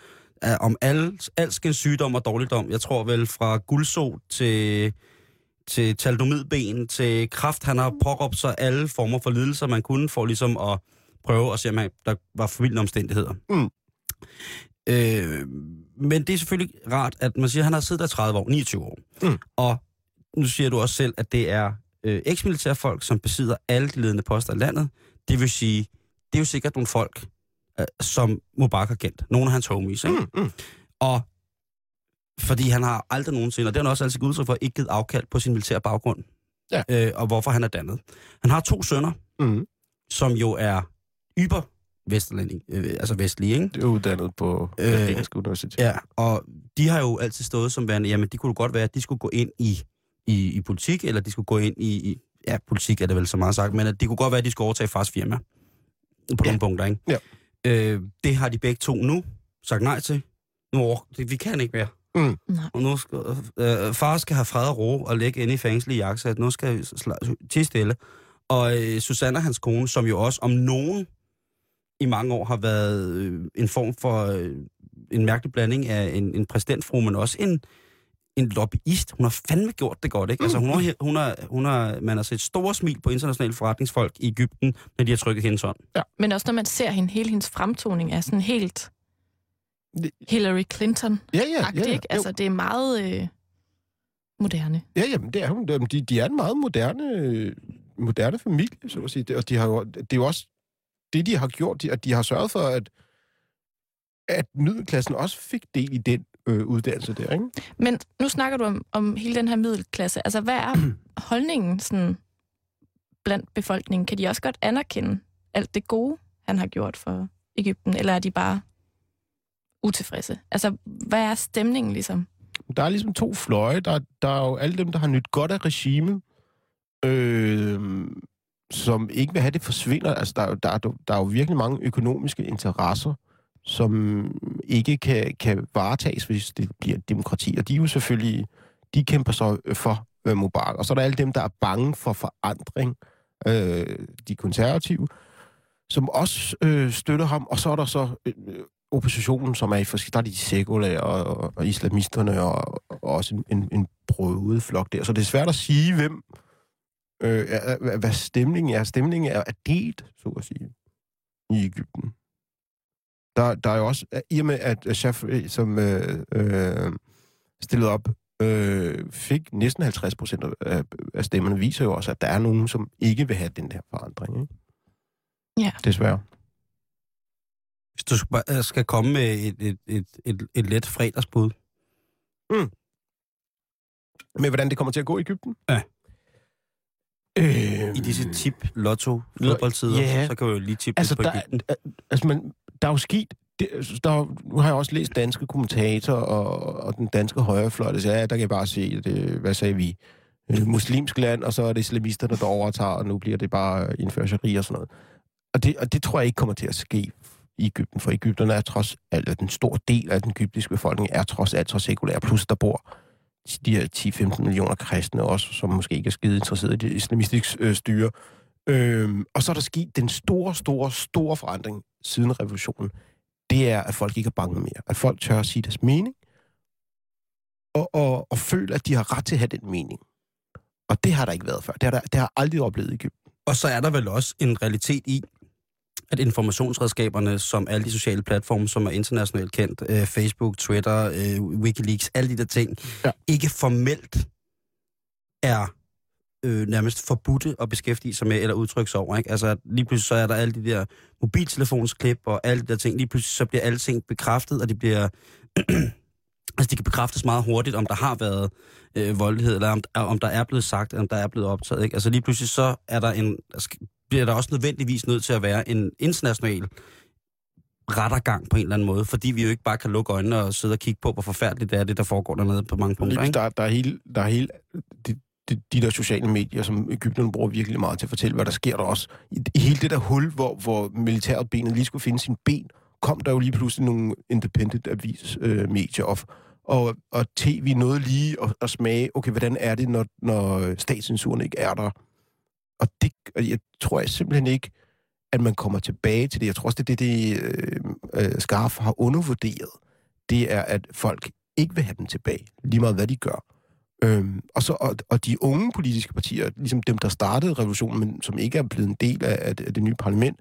Speaker 2: er om al, alskens sygdom og dårligdom. Jeg tror vel fra guldsot til, til taldomidben til kraft. Han har påråbt sig alle former for lidelser, man kunne, for ligesom at prøve at se, om han, der var formidlende omstændigheder.
Speaker 4: Mm.
Speaker 2: Øh, men det er selvfølgelig rart, at man siger, at han har siddet der 30 år, 29 år.
Speaker 4: Mm.
Speaker 2: Og nu siger du også selv, at det er øh, eks-militærfolk, som besidder alle de ledende poster i landet. Det vil sige, det er jo sikkert nogle folk, øh, som Mubarak har kendt. Nogle af hans homies, ikke?
Speaker 4: Mm, mm.
Speaker 2: Og fordi han har aldrig nogensinde, og det har han også altid givet udtryk for, ikke givet afkald på sin militære baggrund.
Speaker 4: Ja.
Speaker 2: Øh, og hvorfor han er dannet. Han har to sønner,
Speaker 4: Mm.
Speaker 2: som jo er yber Vesterland, øh, altså vestlige, ikke?
Speaker 4: Det er uddannet på
Speaker 2: Øh,
Speaker 4: Engelsk Universitet.
Speaker 2: Ja, og de har jo altid stået som værende, jamen det kunne godt være, at de skulle gå ind i, i, i politik, eller de skulle gå ind i, i, ja, politik er det vel så meget sagt, men at det kunne godt være, at de skulle overtage fars firma. På
Speaker 4: Ja.
Speaker 2: nogle punkter, ikke?
Speaker 4: Ja.
Speaker 2: Øh, det har de begge to nu sagt nej til. Nu, det, vi kan ikke mere.
Speaker 3: Nej.
Speaker 2: Og nu skal, øh, far skal have fred og ro og ligge inde i fængsel i jakkesæt. Nu skal tige stille. Og øh, Susanna, hans kone, som jo også om nogen i mange år har været øh, en form for øh, en mærkelig blanding af en, en præsidentfru, men også en, en lobbyist. Hun har fandme gjort det godt, ikke? Altså, hun har, hun har, hun har, man har set store smil på internationale forretningsfolk i Ægypten, når de har trykket hendes hånd.
Speaker 3: Men også når man ser hende, hele hendes fremtoning er sådan helt Hillary clinton
Speaker 4: Ja, ja, ja. ja.
Speaker 3: ikke? Altså, det er meget øh, moderne.
Speaker 4: Ja, jamen, det er hun. De, de er en meget moderne, moderne familie, så at sige. Og de har jo, det er jo også det, de har gjort, de- at de har sørget for, at, at middelklassen også fik del i den øh, uddannelse der, ikke?
Speaker 3: Men nu snakker du om, om hele den her middelklasse. Altså, hvad er <clears throat> holdningen sådan, blandt befolkningen? Kan de også godt anerkende alt det gode, han har gjort for Ægypten? Eller er de bare utilfredse? Altså, hvad er stemningen ligesom?
Speaker 4: Der er ligesom to fløje. Der, der er jo alle dem, der har nyt godt af regimet, øh, som ikke vil have det forsvinder. Altså, der, der, er, der er jo virkelig mange økonomiske interesser, som ikke kan, kan varetages, hvis det bliver et demokrati. Og de er jo selvfølgelig, de kæmper så for øh, Mubarak. Og så er der alle dem, der er bange for forandring, øh, de konservative, som også øh, støtter ham. Og så er der så øh, oppositionen, som er i forskellige... Der er de sekulære og, og islamisterne og, og også en, en, en brødet flok der. Så det er svært at sige, hvem... Øh, er- hvad stemningen er. Stemningen er, er delt, så at sige, i Ægypten. Der, der er jo også... I og med, at Shafri, som øh, øh, stillede op, øh, fik næsten 50 procent af, af stemmerne, viser jo også, at der er nogen, som ikke vil have den her forandring. Ikke?
Speaker 3: Ja.
Speaker 4: Desværre.
Speaker 2: Hvis du skal, øh, skal komme med et, et, et, et, et let fredagsbud,
Speaker 4: Men hvordan det kommer til at gå i Ægypten?
Speaker 2: Ja.
Speaker 4: Øh,
Speaker 2: i disse tip lotto fodboldtider,
Speaker 4: Ja.
Speaker 2: så kan vi jo lige tippe
Speaker 4: Altså,
Speaker 2: lidt på
Speaker 4: der,
Speaker 2: Ægypten.
Speaker 4: er- altså man, der er jo sket... Det, altså, der, er- nu har jeg også læst danske kommentatorer og, og den danske højrefløj, der siger, ja, der kan jeg bare se, det, hvad sagde vi, øh, muslimsk land, og så er det islamisterne, der overtager, og nu bliver det bare sharia og sådan noget. Og det, og det tror jeg ikke kommer til at ske i Ægypten, for Ægypterne er trods alt, at en stor del af den egyptiske befolkning er trods alt så sekulær, plus der bor de her 10-15 millioner kristne også, som måske ikke er skide interesseret i det islamistiske øh, styre. Øhm, og så er der sket den store, store, store forandring siden revolutionen. Det er, at folk ikke er bange mere. At folk tør at sige deres mening, og, og, og føle, at de har ret til at have den mening. Og det har der ikke været før. Det har, der, det har aldrig oplevet i Egypten.
Speaker 2: Og så er der vel også en realitet i, at informationsredskaberne, som alle de sociale platforme, som er internationalt kendt, øh, Facebook, Twitter, øh, Wikileaks, alle de der ting,
Speaker 4: Ja.
Speaker 2: ikke formelt er øh, nærmest forbudte at beskæftige sig med eller udtrykke sig over. Ikke? Altså lige pludselig så er der alle de der mobiltelefonsklip og alle de der ting. Lige pludselig så bliver alle ting bekræftet, og de bliver... <clears throat> altså de kan bekræftes meget hurtigt, om der har været øh, voldelighed, eller om, om der er blevet sagt, eller om der er blevet optaget. Ikke? Altså lige pludselig så er der en, bliver der også nødvendigvis nødt til at være en international rettergang på en eller anden måde, fordi vi jo ikke bare kan lukke øjnene og sidde og kigge på, hvor forfærdeligt det er, det der foregår dernede på mange punkter. Ikke?
Speaker 4: Der, der er hele, der er hele de, de, de der sociale medier, som Ægypterne bruger virkelig meget til at fortælle, hvad der sker der også. I, i hele det der hul, hvor, hvor militæret benet lige skulle finde sin ben, kom der jo lige pludselig nogle independent avis øh, medier og, og, og tv nåede lige at, at smage, okay, hvordan er det, når, når statscensuren ikke er der? Og det og jeg tror jeg simpelthen ikke, at man kommer tilbage til det. Jeg tror også, det er det, det øh, øh, Scarf har undervurderet. Det er, at folk ikke vil have dem tilbage, lige meget hvad de gør. Øhm, og, så, og, og de unge politiske partier, ligesom dem, der startede revolutionen, men som ikke er blevet en del af, af, det, af det nye parlament,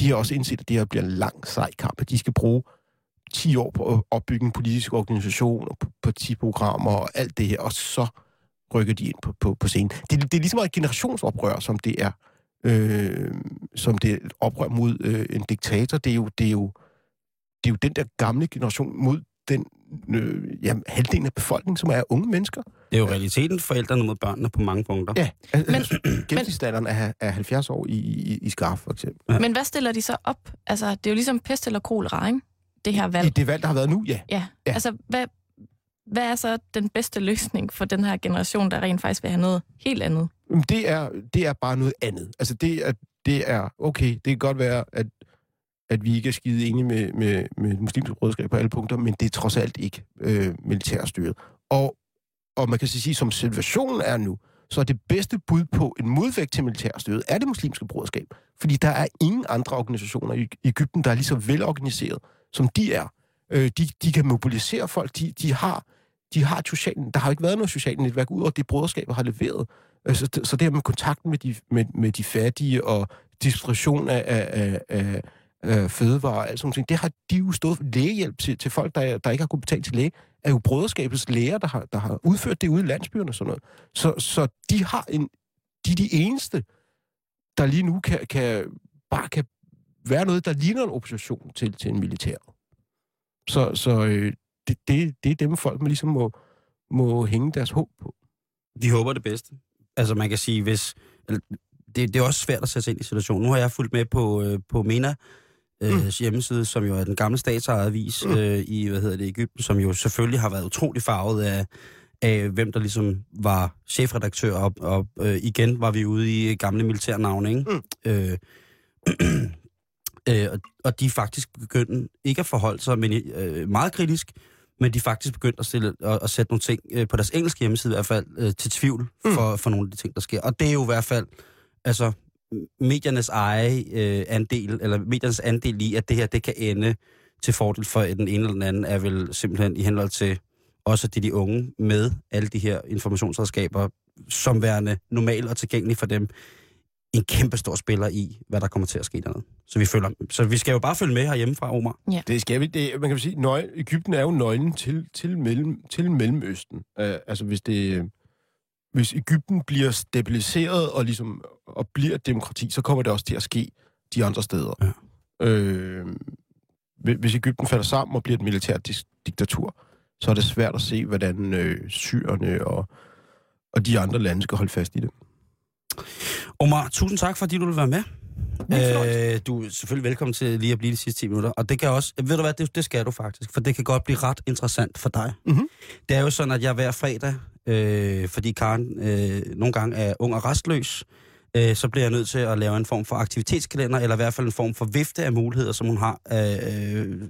Speaker 4: de har også indset, at det her bliver en lang, sej kamp, at de skal bruge 10 år på at opbygge en politisk organisation, og partiprogrammer og alt det her, og så rykker de ind på, på, på scenen. Det, det er ligesom et generationsoprør, som det er. Øh, som det er et oprør mod øh, en diktator. Det er jo, det er jo, det er jo den der gamle generation mod den øh, jamen, halvdelen af befolkningen, som er unge mennesker.
Speaker 2: Det er jo realiteten forældrene mod børnene på mange punkter.
Speaker 4: Ja,
Speaker 3: Men-
Speaker 4: altså, gennemsnitsalderen er, er 70 år i, i, i skarf, for eksempel.
Speaker 2: Ja.
Speaker 3: Men hvad stiller de så op? Altså, det er jo ligesom pest eller kolera, ikke? Det her valg.
Speaker 4: I det valg, der har været nu, ja.
Speaker 3: Ja.
Speaker 4: Ja.
Speaker 3: ja. Altså, hvad, hvad er så den bedste løsning for den her generation, der rent faktisk vil have noget helt andet?
Speaker 4: Det er, det er bare noget andet. Altså, det er, det er okay, det kan godt være, at, at vi ikke er skide enige med, med, med muslimske rådskab på alle punkter, men det er trods alt ikke øh, militærstyret. Og, og man kan så sige, som situationen er nu, så er det bedste bud på en modvægt til militærstyret, er det muslimske broderskab. Fordi der er ingen andre organisationer i Ægypten, der er lige så velorganiseret, som de er. Øh, de, de kan mobilisere folk, de, de har de har et socialt, der har ikke været noget socialt netværk, ud over det broderskabet har leveret. Altså, så, så det her med kontakten med de, med, med de fattige og distribution af, af, af, af, af fødevarer og alt sådan noget, det har de jo stået for. Lægehjælp til, til folk, der, der ikke har kunnet betale til læge, er jo broderskabets læger, der har, der har udført det ude i landsbyerne og sådan noget. Så, så de har en, de er de eneste, der lige nu kan, kan bare kan være noget, der ligner en opposition til, til en militær. Så, så øh, det, det, det er dem, folk man ligesom må, må hænge deres håb på.
Speaker 2: Vi håber det bedste. Altså man kan sige, hvis... Det, det er også svært at sætte sig ind i situationen. Nu har jeg fulgt med på, øh, på MENA, øh, mm. hjemmeside, som jo er den gamle statsejede avis
Speaker 4: Mm.
Speaker 2: øh, i, hvad hedder det, Ægypten, som jo selvfølgelig har været utrolig farvet af, af hvem der ligesom var chefredaktør, og, og øh, igen var vi ude i gamle militærnavne, ikke?
Speaker 4: Mm.
Speaker 2: Øh, <clears throat> <clears throat> øh, og, de er faktisk begyndt ikke at forholde sig men, øh, meget kritisk, men de er faktisk begyndt at, stille, at, at sætte nogle ting øh, på deres engelske hjemmeside i hvert fald øh, til tvivl
Speaker 4: Mm.
Speaker 2: for, for nogle af de ting, der sker. Og det er jo i hvert fald altså mediernes eje øh, andel, eller mediernes andel i, at det her det kan ende til fordel for den ene eller den anden, er vel simpelthen i henhold til også det de unge med alle de her informationsredskaber, som værende normalt og tilgængelige for dem, en kæmpe stor spiller i, hvad der kommer til at ske dernede. Så vi, følger, så vi skal jo bare følge med herhjemme fra Omar.
Speaker 4: Det skal vi. Det, man kan sige, nøg, Ægypten er jo nøglen til, til, mellem, til Mellemøsten. Uh, altså hvis det... Hvis Ægypten bliver stabiliseret og, ligesom, og bliver et demokrati, så kommer det også til at ske de andre steder.
Speaker 2: Ja.
Speaker 4: Øh, hvis- hvis Ægypten falder sammen og bliver et militært dis- diktatur, så er det svært at se, hvordan øh, syrerne og, og de andre lande skal holde fast i det.
Speaker 2: Omar, tusind tak, fordi du vil være med. Øh, du er selvfølgelig velkommen til lige at blive de sidste 10 minutter. Og det kan også, ved du hvad, det, det skal du faktisk, for det kan godt blive ret interessant for dig.
Speaker 4: Mhm.
Speaker 2: Det er jo sådan, at jeg hver fredag, øh, fordi Karen øh, nogle gange er ung og restløs, øh, så bliver jeg nødt til at lave en form for aktivitetskalender, eller i hvert fald en form for vifte af muligheder, som hun har øh,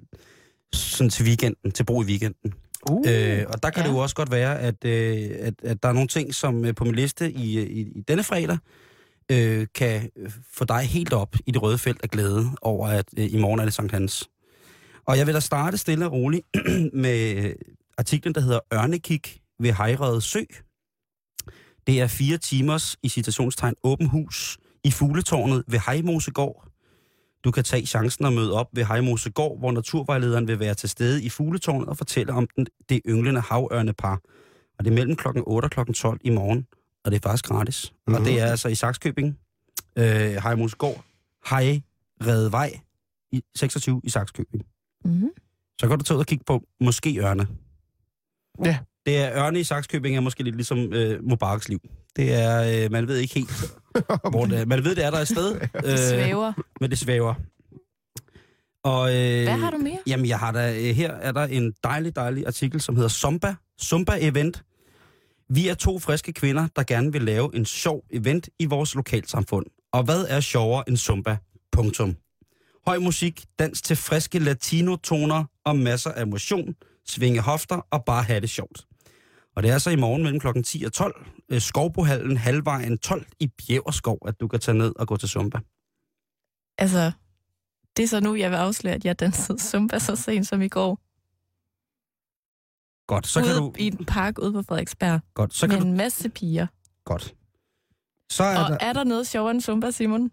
Speaker 2: sådan til weekenden, til brug i weekenden.
Speaker 4: Uh.
Speaker 2: Øh, og der kan ja. Det jo også godt være, at, øh, at, at der er nogle ting, som øh, på min liste i, i, i denne fredag, øh, kan øh, få dig helt op i det røde felt af glæde over, at øh, i morgen er det Sankt Hans. Og jeg vil da starte stille og roligt <clears throat> med øh, artiklen, der hedder Ørnekig ved Hejrede Sø. Det er fire timers, i citationstegn, åben hus i fugletårnet ved Hejmosegård. Du kan tage chancen og møde op ved Hejmosegård, hvor naturvejlederen vil være til stede i fugletårnet og fortælle om den, det ynglende havørnepar. Og det er mellem klokken 8 og klokken 12 i morgen, og det er faktisk gratis. Mm-hmm. Og
Speaker 4: Mhm.
Speaker 2: det er altså i Saxkøbing, øh, Hejmosegård, Hejredevej i 26 i Saxkøbing.
Speaker 3: Mm-hmm.
Speaker 2: Så kan du tage ud og kigge på måske ørne.
Speaker 4: Ja.
Speaker 2: Det er ørne i Saxkøbing er måske lidt ligesom øh, Mubaraks liv. Det er, øh, man ved ikke helt, <laughs> hvor det er. Man ved, det er der et sted, <laughs>
Speaker 3: Det svæver.
Speaker 2: men det svæver. Og, øh,
Speaker 3: Hvad har du mere?
Speaker 2: Jamen, jeg har da, øh, her er der en dejlig, dejlig artikel, som hedder Zumba. Zumba Event. Vi er to friske kvinder, der gerne vil lave en sjov event i vores lokalsamfund. Og hvad er sjovere end Zumba? Punktum. Høj musik, dans til friske latino-toner og masser af motion, svinge hofter og bare have det sjovt. Og det er så i morgen mellem klokken 10 og 12, øh, Skovbohallen halvvejen 12 i Bjæverskov, at du kan tage ned og gå til Zumba.
Speaker 3: Altså, det er så nu, jeg vil afsløre, at jeg dansede zumba så sent som i går.
Speaker 2: Godt, så
Speaker 3: ude
Speaker 2: kan du...
Speaker 3: i en park ude på Frederiksberg.
Speaker 2: Godt, så
Speaker 3: med
Speaker 2: kan du...
Speaker 3: en masse piger.
Speaker 2: Godt. Så er
Speaker 3: Og
Speaker 2: der...
Speaker 3: er der noget sjovere end zumba, Simon?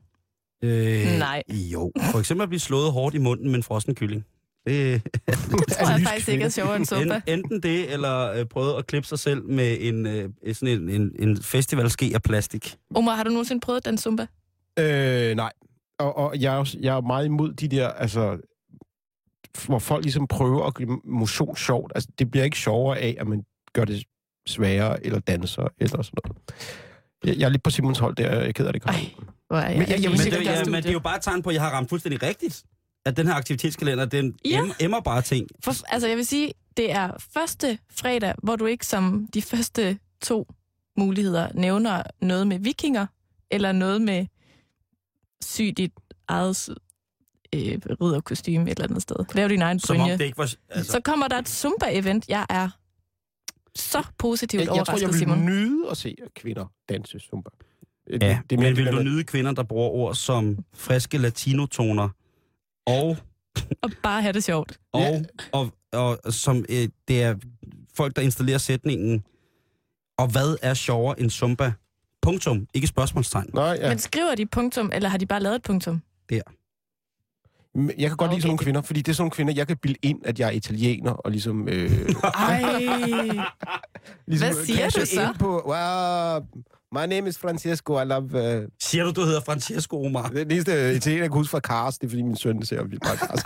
Speaker 2: Øh,
Speaker 3: Nej.
Speaker 2: Jo, for eksempel at blive slået hårdt i munden med en frossen kylling. Det, <laughs>
Speaker 3: Det tror jeg faktisk ikke er sjovere end
Speaker 2: en, enten det, eller øh, prøve at klippe sig selv med en, øh, sådan en, en, en festivalske af plastik.
Speaker 3: Omar, har du nogensinde prøvet den zumba?
Speaker 4: Øh, nej. Og, og jeg, er også, jeg er meget imod de der, altså... hvor folk ligesom prøver at gøre motion sjovt. Altså, det bliver ikke sjovere af, at man gør det sværere, eller danser, eller sådan noget. Jeg, jeg er lidt på Simons hold der, jeg er ked af det.
Speaker 3: Ej, hvor er jeg,
Speaker 4: Men jeg- jeg vil
Speaker 2: Men det,
Speaker 3: studiet.
Speaker 2: men det er jo bare et tegn på, at jeg har ramt fuldstændig rigtigt. At den her aktivitetskalender, den
Speaker 3: Ja.
Speaker 2: emmer bare ting.
Speaker 3: For, altså, jeg vil sige, det er første fredag, hvor du ikke som de første to muligheder nævner noget med vikinger, eller noget med sy dit eget øh, ridderkostyme et eller andet sted. Lav din egen
Speaker 2: Som om
Speaker 3: brynje.
Speaker 2: det ikke var... Altså,
Speaker 3: Så kommer der et Zumba-event. Jeg er så positivt
Speaker 4: Jeg, jeg tror,
Speaker 3: overrasket,
Speaker 4: jeg vil
Speaker 3: Simon.
Speaker 4: nyde at se kvinder danse zumba. Det,
Speaker 2: ja,
Speaker 4: det
Speaker 2: det, men vil du nyde kvinder, der bruger ord som friske latinotoner, og,
Speaker 3: Og bare have det sjovt.
Speaker 2: og,
Speaker 4: Ja.
Speaker 2: og, og, og som øh, det er folk, der installerer sætningen, og hvad er sjovere end zumba? Punktum, ikke spørgsmålstegn.
Speaker 4: Nej, ja.
Speaker 3: Men skriver de punktum, eller har de bare lavet et punktum?
Speaker 4: Men Jeg kan godt okay. lide sådan nogle kvinder, fordi det er sådan nogle kvinder, jeg kan bilde ind, at jeg er italiener, og ligesom... Øh,
Speaker 3: Ej, <laughs>
Speaker 4: ligesom
Speaker 3: Hvad siger du så?
Speaker 4: På, wow, my name is Francesco, I love... Uh,
Speaker 2: Siger du, du hedder Francesco Omar?
Speaker 4: det eneste italiener, jeg kan huske fra Cars, det er fordi min søn ser vildt meget Cars.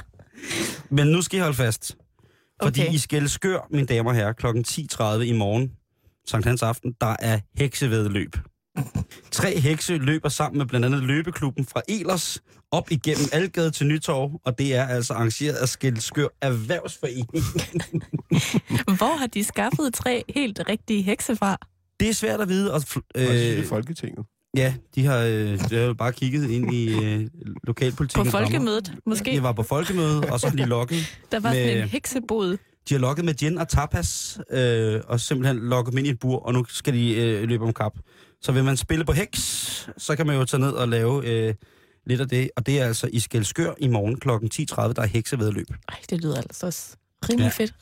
Speaker 4: <laughs>
Speaker 2: Men nu skal I holde fast. Fordi
Speaker 3: Okay.
Speaker 2: I skal skør, mine damer og herrer, kl. 10.30 i morgen, Sankt Hans Aften, der er heksevedløb. Tre hekse løber sammen med blandt andet løbeklubben fra Elers op igennem Algade til Nytorv, og det er altså arrangeret af Skældskør Erhvervsforening. <laughs>
Speaker 3: hvor har de skaffet tre helt rigtige hekse fra?
Speaker 2: Det er svært at vide. Og,
Speaker 4: Øh,
Speaker 2: øh,
Speaker 4: Folketinget.
Speaker 2: ja, de har, øh, de har jo bare kigget ind i øh, lokalpolitikken.
Speaker 3: På folkemødet, måske?
Speaker 2: De var på folkemøde, og så har de lokket.
Speaker 3: Der var sådan
Speaker 2: med-
Speaker 3: en heksebod.
Speaker 2: De har lokket med gin og tapas, øh, og simpelthen lokket dem ind i et bur, og nu skal de øh, løbe om kap. Så vil man spille på heks, så kan man jo tage ned og lave øh, lidt af det. Og det er altså i Skelskør i morgen kl. 10.30, der er heksevedløb.
Speaker 3: Ej, det lyder altså også rimelig
Speaker 2: Ja.
Speaker 3: fedt.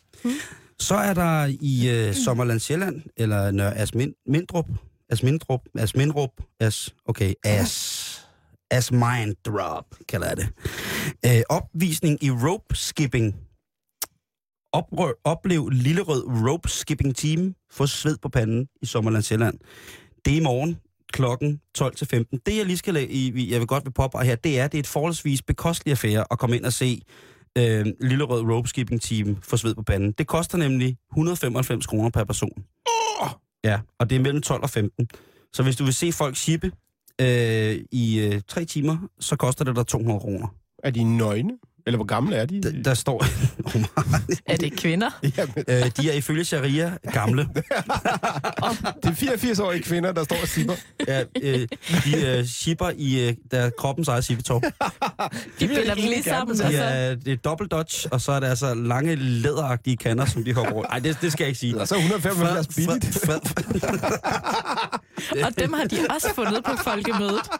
Speaker 2: Så er der i øh, Sommerland Sjælland, eller Nørre Asmin, Mindrup, Asmindrup, Asmindrup, As, okay, As, Asmindrup, kalder jeg det. Øh, opvisning i rope skipping. Oprør, oplev Lillerød rope skipping team. Få sved på panden i Sommerland Sjælland. Det er i morgen klokken 12 til 15. Det jeg lige skal lade, i, jeg vil godt vil påpege her, det er, det er et forholdsvis bekostelig affære at komme ind og se øh, Lillerød rope skipping team få sved på panden. Det koster nemlig 195 kroner per person. Oh! Ja, og det er mellem 12 og 15. Så hvis du vil se folk shippe øh, i øh, tre timer, så koster det dig 200 kroner.
Speaker 4: Er de nøgne? Eller hvor gamle er de?
Speaker 2: Der, der står... <laughs>
Speaker 3: Er det kvinder?
Speaker 4: Jamen,
Speaker 2: øh, de er ifølge sharia gamle. <laughs>
Speaker 4: det er 84-årige kvinder, der står og sipper.
Speaker 2: Ja, øh, de øh, shipper i øh, der kroppens eget shippetop.
Speaker 3: De binder dem lige sammen.
Speaker 2: De
Speaker 3: og så-
Speaker 2: er, det er dobbelt dodge, og så er der altså lange læderagtige kander, som de hopper rundt. Nej, det, det skal jeg ikke sige.
Speaker 4: Og så 175 billigt.
Speaker 2: Fred, fred, <laughs>
Speaker 3: Og dem har de også fundet på folkemødet.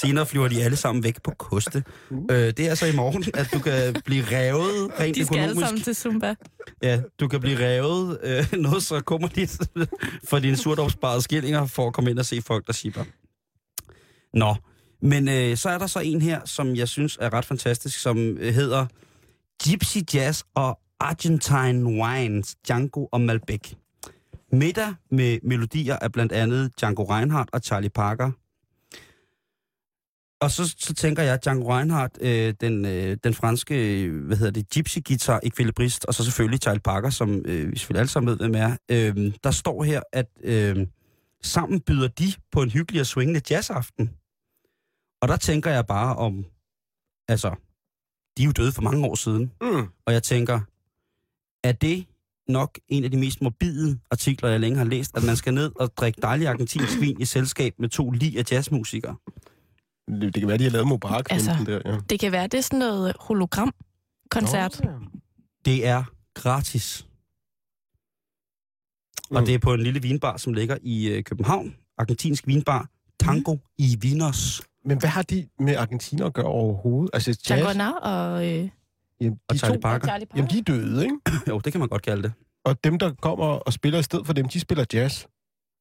Speaker 2: Senere flyver de alle sammen væk på koste. Øh, det er altså i morgen, at du kan blive revet <laughs> rent
Speaker 3: De skal alle
Speaker 2: økonomisk.
Speaker 3: sammen til Zumba.
Speaker 2: Ja, du kan blive revet øh, <laughs> noget så kommer dit for dine surt opsparede skillinger for at komme ind og se folk, der shipper. Nå, men øh, så er der så en her, som jeg synes er ret fantastisk, som øh, hedder Gypsy Jazz og Argentine Wines, Django og Malbec. Middag med melodier af blandt andet Django Reinhardt og Charlie Parker. Og så, så tænker jeg, Django Reinhardt, øh, den, øh, den franske, hvad hedder det, gypsy guitar ekvilibrist, og så selvfølgelig Charlie Parker, som øh, vi selvfølgelig alle sammen ved, hvem er. Øh, der står her, at øh, sammen byder de på en hyggelig og swingende jazzaften. Og der tænker jeg bare om, altså, de er jo døde for mange år siden,
Speaker 4: Mm.
Speaker 2: og jeg tænker, er det nok en af de mest morbide artikler, jeg længe har læst, at man skal ned og drikke dejlig argentinsk vin i selskab med to lige af jazzmusikere?
Speaker 4: Det, det kan være, de har lavet Mubarak.
Speaker 3: Altså,
Speaker 4: der, ja.
Speaker 3: Det kan være, det er sådan noget hologram-koncert.
Speaker 4: Nå, ja.
Speaker 2: Det er gratis. Og
Speaker 4: Mm.
Speaker 2: det er på en lille vinbar, som ligger i øh, København. Argentinsk vinbar. Tango i Vinos.
Speaker 4: Men hvad har de med Argentina at gøre overhovedet? Altså, jazz,
Speaker 3: Reinhardt og... Øh,
Speaker 4: jamen,
Speaker 2: Og
Speaker 4: de
Speaker 2: Charlie
Speaker 4: to,
Speaker 2: Parker.
Speaker 3: Charlie Parker.
Speaker 4: jamen, de er døde, ikke?
Speaker 2: Jo, det kan man godt kalde det.
Speaker 4: Og dem, der kommer og spiller i stedet for dem, de spiller jazz.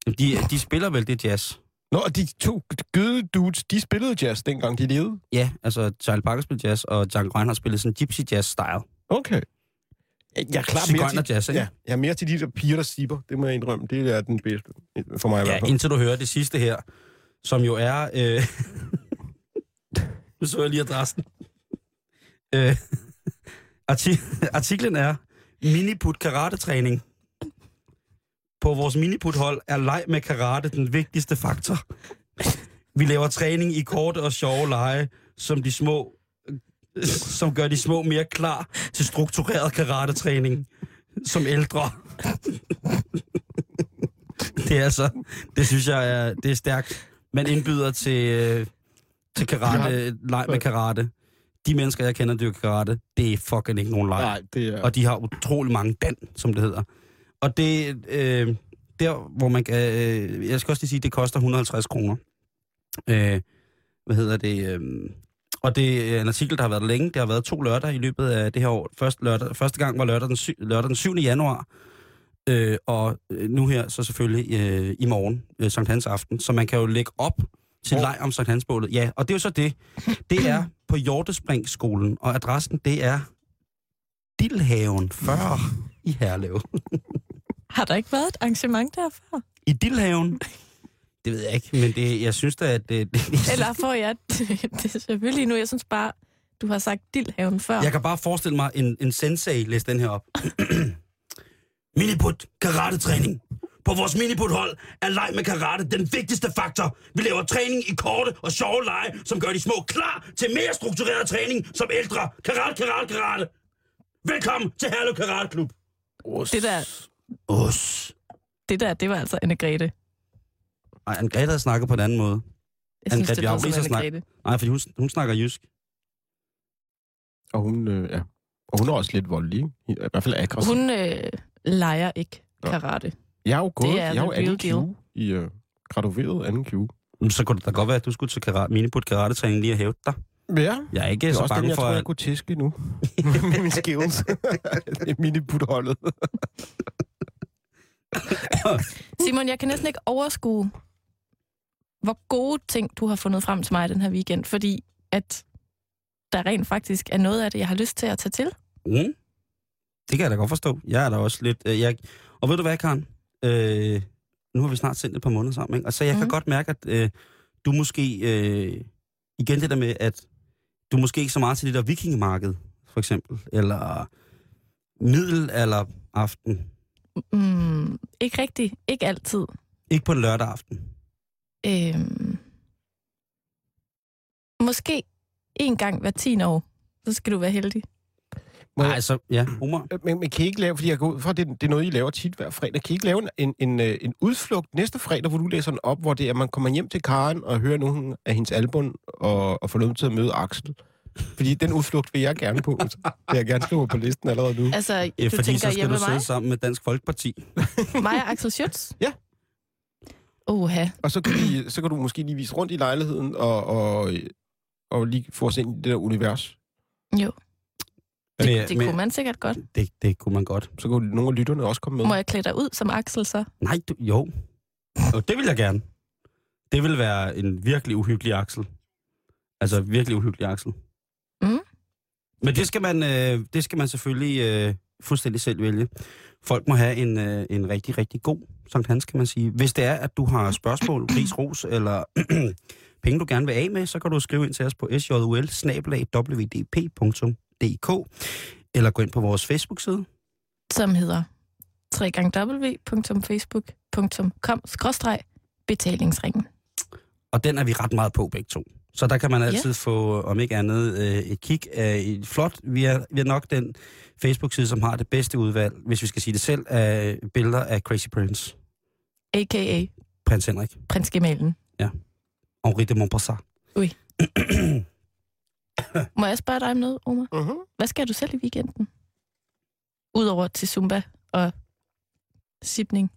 Speaker 2: De, de spiller vel det jazz.
Speaker 4: Nå, og de to gøde dudes, de spillede jazz, dengang de levede.
Speaker 2: Ja, altså Charlie Parker spiller jazz, og Django Reinhardt spiller sådan gypsy jazz style.
Speaker 4: Okay. Jeg er klar mere til,
Speaker 2: jazz, ikke?
Speaker 4: ja, jeg er mere til de der piger, der sipper. Det må jeg indrømme. Det er den bedste. For mig i
Speaker 2: Ja,
Speaker 4: hvert fald.
Speaker 2: indtil du hører det sidste her, som jo er... Øh... <laughs> nu så jeg lige adressen. Øh, <laughs> arti- artiklen er Miniput karate-træning. På vores miniput-hold er leg med karate den vigtigste faktor. Vi laver træning i korte og sjove lege, som de små som gør de små mere klar til struktureret karate-træning som ældre. det er altså, det synes jeg er, det er stærkt. Man indbyder til, øh, til karate, leg med karate. De mennesker, jeg kender, dyrker karate, det er fucking ikke nogen leg.
Speaker 4: Nej, det er...
Speaker 2: Og de har utrolig mange dan, som det hedder. Og det, øh, der hvor man kan, øh, jeg skal også lige sige, det koster 150 kroner. Øh, hvad hedder det? Øh, og det er en artikel, der har været der længe. Det har været to lørdag i løbet af det her år. Først lørdag, første gang var lørdag den, sy, lørdag den 7. januar. Øh, og øh, nu her så selvfølgelig øh, i morgen, øh, Sankt Hans aften. Så man kan jo lægge op til
Speaker 4: Hvor-
Speaker 2: leg om Sankt Hans bålet. Ja, og det er jo så det. Det er <clears throat> på Hjortespringsskolen, og adressen det er Dillhaven 40 i Herlev. <laughs>
Speaker 3: Har der ikke været et arrangement der før?
Speaker 2: I Dillhaven? <laughs> Det ved jeg ikke, men det, jeg synes da, at det, det, <laughs>
Speaker 3: Eller får jeg det, <laughs> det er selvfølgelig nu? Jeg synes bare, du har sagt dildhaven før.
Speaker 2: Jeg kan bare forestille mig en, en sensei læse den her op. <clears throat> Miniput karate-træning. På vores miniput-hold er leg med karate den vigtigste faktor. Vi laver træning i korte og sjove lege, som gør de små klar til mere struktureret træning som ældre. Karate, karate, karate. Velkommen til Herlev Karate Klub.
Speaker 3: Det der,
Speaker 2: Us.
Speaker 3: det der, det var altså Anne-Grethe.
Speaker 2: Ej, Anne-Grethe snakker på en anden måde.
Speaker 3: Jeg synes,
Speaker 2: Anne-Grethe
Speaker 3: det som Anne-Grethe.
Speaker 2: Nej, fordi hun, hun snakker jysk.
Speaker 4: Og hun, øh, ja. Og hun er også lidt voldelig? I, hvert fald aggressiv.
Speaker 3: Hun øh, leger ikke
Speaker 4: Nå.
Speaker 3: karate.
Speaker 4: Jeg er jo gået,
Speaker 3: Det er
Speaker 4: jeg er jo anden Q i øh, gradueret anden Q.
Speaker 2: Så kunne det da godt være, at du skulle til karate, miniput karate-træning lige at hæve dig.
Speaker 4: Ja,
Speaker 2: Jeg er ikke
Speaker 4: det er
Speaker 2: så
Speaker 4: også den,
Speaker 2: bange
Speaker 4: jeg
Speaker 2: for,
Speaker 4: tror,
Speaker 2: at...
Speaker 4: jeg kunne tæske nu. med <laughs> min skills. <laughs> det er miniputholdet. <laughs>
Speaker 3: Simon, jeg kan næsten ikke overskue, hvor gode ting, du har fundet frem til mig den her weekend, fordi at der rent faktisk er noget af det, jeg har lyst til at tage til.
Speaker 2: Mm. Det kan jeg da godt forstå. Jeg er da også lidt... Øh, jeg... Og ved du hvad, Karen? Øh, nu har vi snart sendt et par måneder sammen, ikke? Og så jeg mm. kan godt mærke, at øh, du måske... Øh, igen det der med, at du måske ikke så meget til det der vikingemarked, for eksempel, eller middel eller aften.
Speaker 3: Mm, ikke rigtigt. Ikke altid.
Speaker 2: Ikke på en lørdag aften.
Speaker 3: Øhm, måske en gang hver 10 år. Så skal du være heldig.
Speaker 4: Må
Speaker 2: Nej, så ja, humor.
Speaker 4: Men, men kan I ikke lave, fordi jeg går ud fra, det, det er noget, I laver tit hver fredag, kan I ikke lave en, en, en, øh, en udflugt næste fredag, hvor du læser den op, hvor det er, at man kommer hjem til Karen og hører nogle af hendes album og, og får lov til at møde Axel? Fordi den udflugt vil jeg gerne på. Vil jeg gerne skrive på listen allerede nu.
Speaker 3: Altså,
Speaker 2: Ja,
Speaker 3: du
Speaker 2: fordi
Speaker 3: tænker
Speaker 2: så skal
Speaker 3: hjemme
Speaker 2: du
Speaker 3: med mig?
Speaker 2: sidde sammen med Dansk Folkeparti.
Speaker 3: Mig og Axel Schütz?
Speaker 4: Ja.
Speaker 3: Oha.
Speaker 4: Og så kan, vi, så kan du måske lige vise rundt i lejligheden og, og, og lige få os ind i det der univers.
Speaker 3: Jo, det, det
Speaker 2: men-
Speaker 3: kunne man sikkert godt.
Speaker 2: Det, det kunne man godt.
Speaker 4: Så kunne nogle af lytterne også komme med.
Speaker 3: Må jeg klæde dig ud som Axel så?
Speaker 2: Nej, du, jo. Og det vil jeg gerne. Det vil være en virkelig uhyggelig aksel. Altså virkelig uhyggelig aksel. Men det skal man, øh, det skal man selvfølgelig øh, fuldstændig selv vælge. Folk må have en, øh, en rigtig, rigtig god Sankt Hans, kan man sige. Hvis det er, at du har spørgsmål, pris, ros eller <clears throat> penge, du gerne vil af med, så kan du skrive ind til os på sjul eller gå ind på vores Facebook-side.
Speaker 3: Som hedder www.facebook.com betalingsringen.
Speaker 2: Og den er vi ret meget på begge to. Så der kan man
Speaker 3: Ja.
Speaker 2: altid få, om ikke andet, øh, et kig af et flot. Vi er, vi er nok den Facebook-side, som har det bedste udvalg, hvis vi skal sige det selv, af billeder af Crazy Prince,
Speaker 3: A.k.a.
Speaker 2: prins Henrik,
Speaker 3: prins Gemalen.
Speaker 2: Henri de Montpassat.
Speaker 3: Ui. <coughs> Må jeg spørge dig om noget, Omar?
Speaker 4: Uh-huh.
Speaker 3: Hvad skal du selv i weekenden? Udover til Zumba og sipning.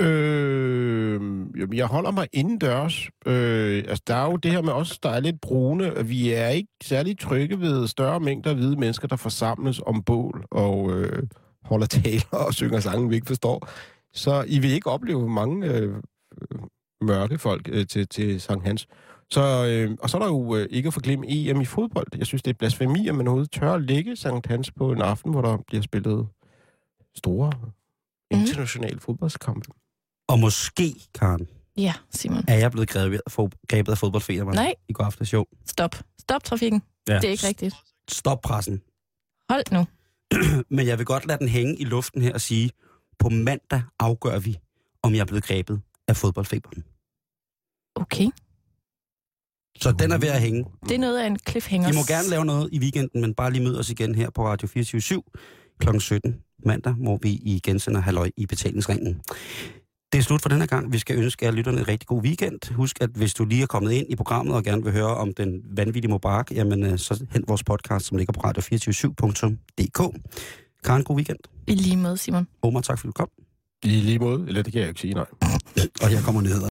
Speaker 4: Øh, jamen, jeg holder mig indendørs. Øh, altså, der er jo det her med os, der er lidt brune. Vi er ikke særlig trygge ved større mængder af hvide mennesker, der forsamles om bål og øh, holder taler og synger sange, vi ikke forstår. Så I vil ikke opleve mange øh, øh, mørke folk øh, til, til Sankt Hans. Så, øh, og så er der jo øh, ikke at forglemme EM i fodbold. Jeg synes, det er blasfemi, at man overhovedet tør at lægge Sankt Hans på en aften, hvor der bliver spillet store internationale fodboldskampe.
Speaker 2: Og måske, Karen,
Speaker 3: Ja, Simon.
Speaker 2: er jeg blevet grebet af, fod- grebet af fodboldfeber
Speaker 3: Nej.
Speaker 2: i går aftes. Jo.
Speaker 3: Stop. Stop trafikken.
Speaker 2: Ja.
Speaker 3: Det er ikke rigtigt.
Speaker 2: Stop pressen.
Speaker 3: Hold nu. <clears throat>
Speaker 2: Men jeg vil godt lade den hænge i luften her og sige, på mandag afgør vi, om jeg er blevet grebet af fodboldfeberen.
Speaker 3: Okay.
Speaker 2: Så den er ved at hænge.
Speaker 3: Det er noget af en cliffhanger.
Speaker 2: I må gerne lave noget i weekenden, men bare lige møde os igen her på Radio 24 kl. 17 mandag, hvor vi igen sender halløj i betalingsringen. Det er slut for denne gang. Vi skal ønske jer lytterne en rigtig god weekend. Husk, at hvis du lige er kommet ind i programmet og gerne vil høre om den vanvittige Mubarak, jamen øh, så hent vores podcast, som ligger på radio247.dk. Karen, god weekend.
Speaker 3: I lige måde, Simon.
Speaker 2: Omar, tak fordi du kom.
Speaker 4: I lige måde, eller det kan jeg ikke sige, nej.
Speaker 2: Og her kommer nyheder.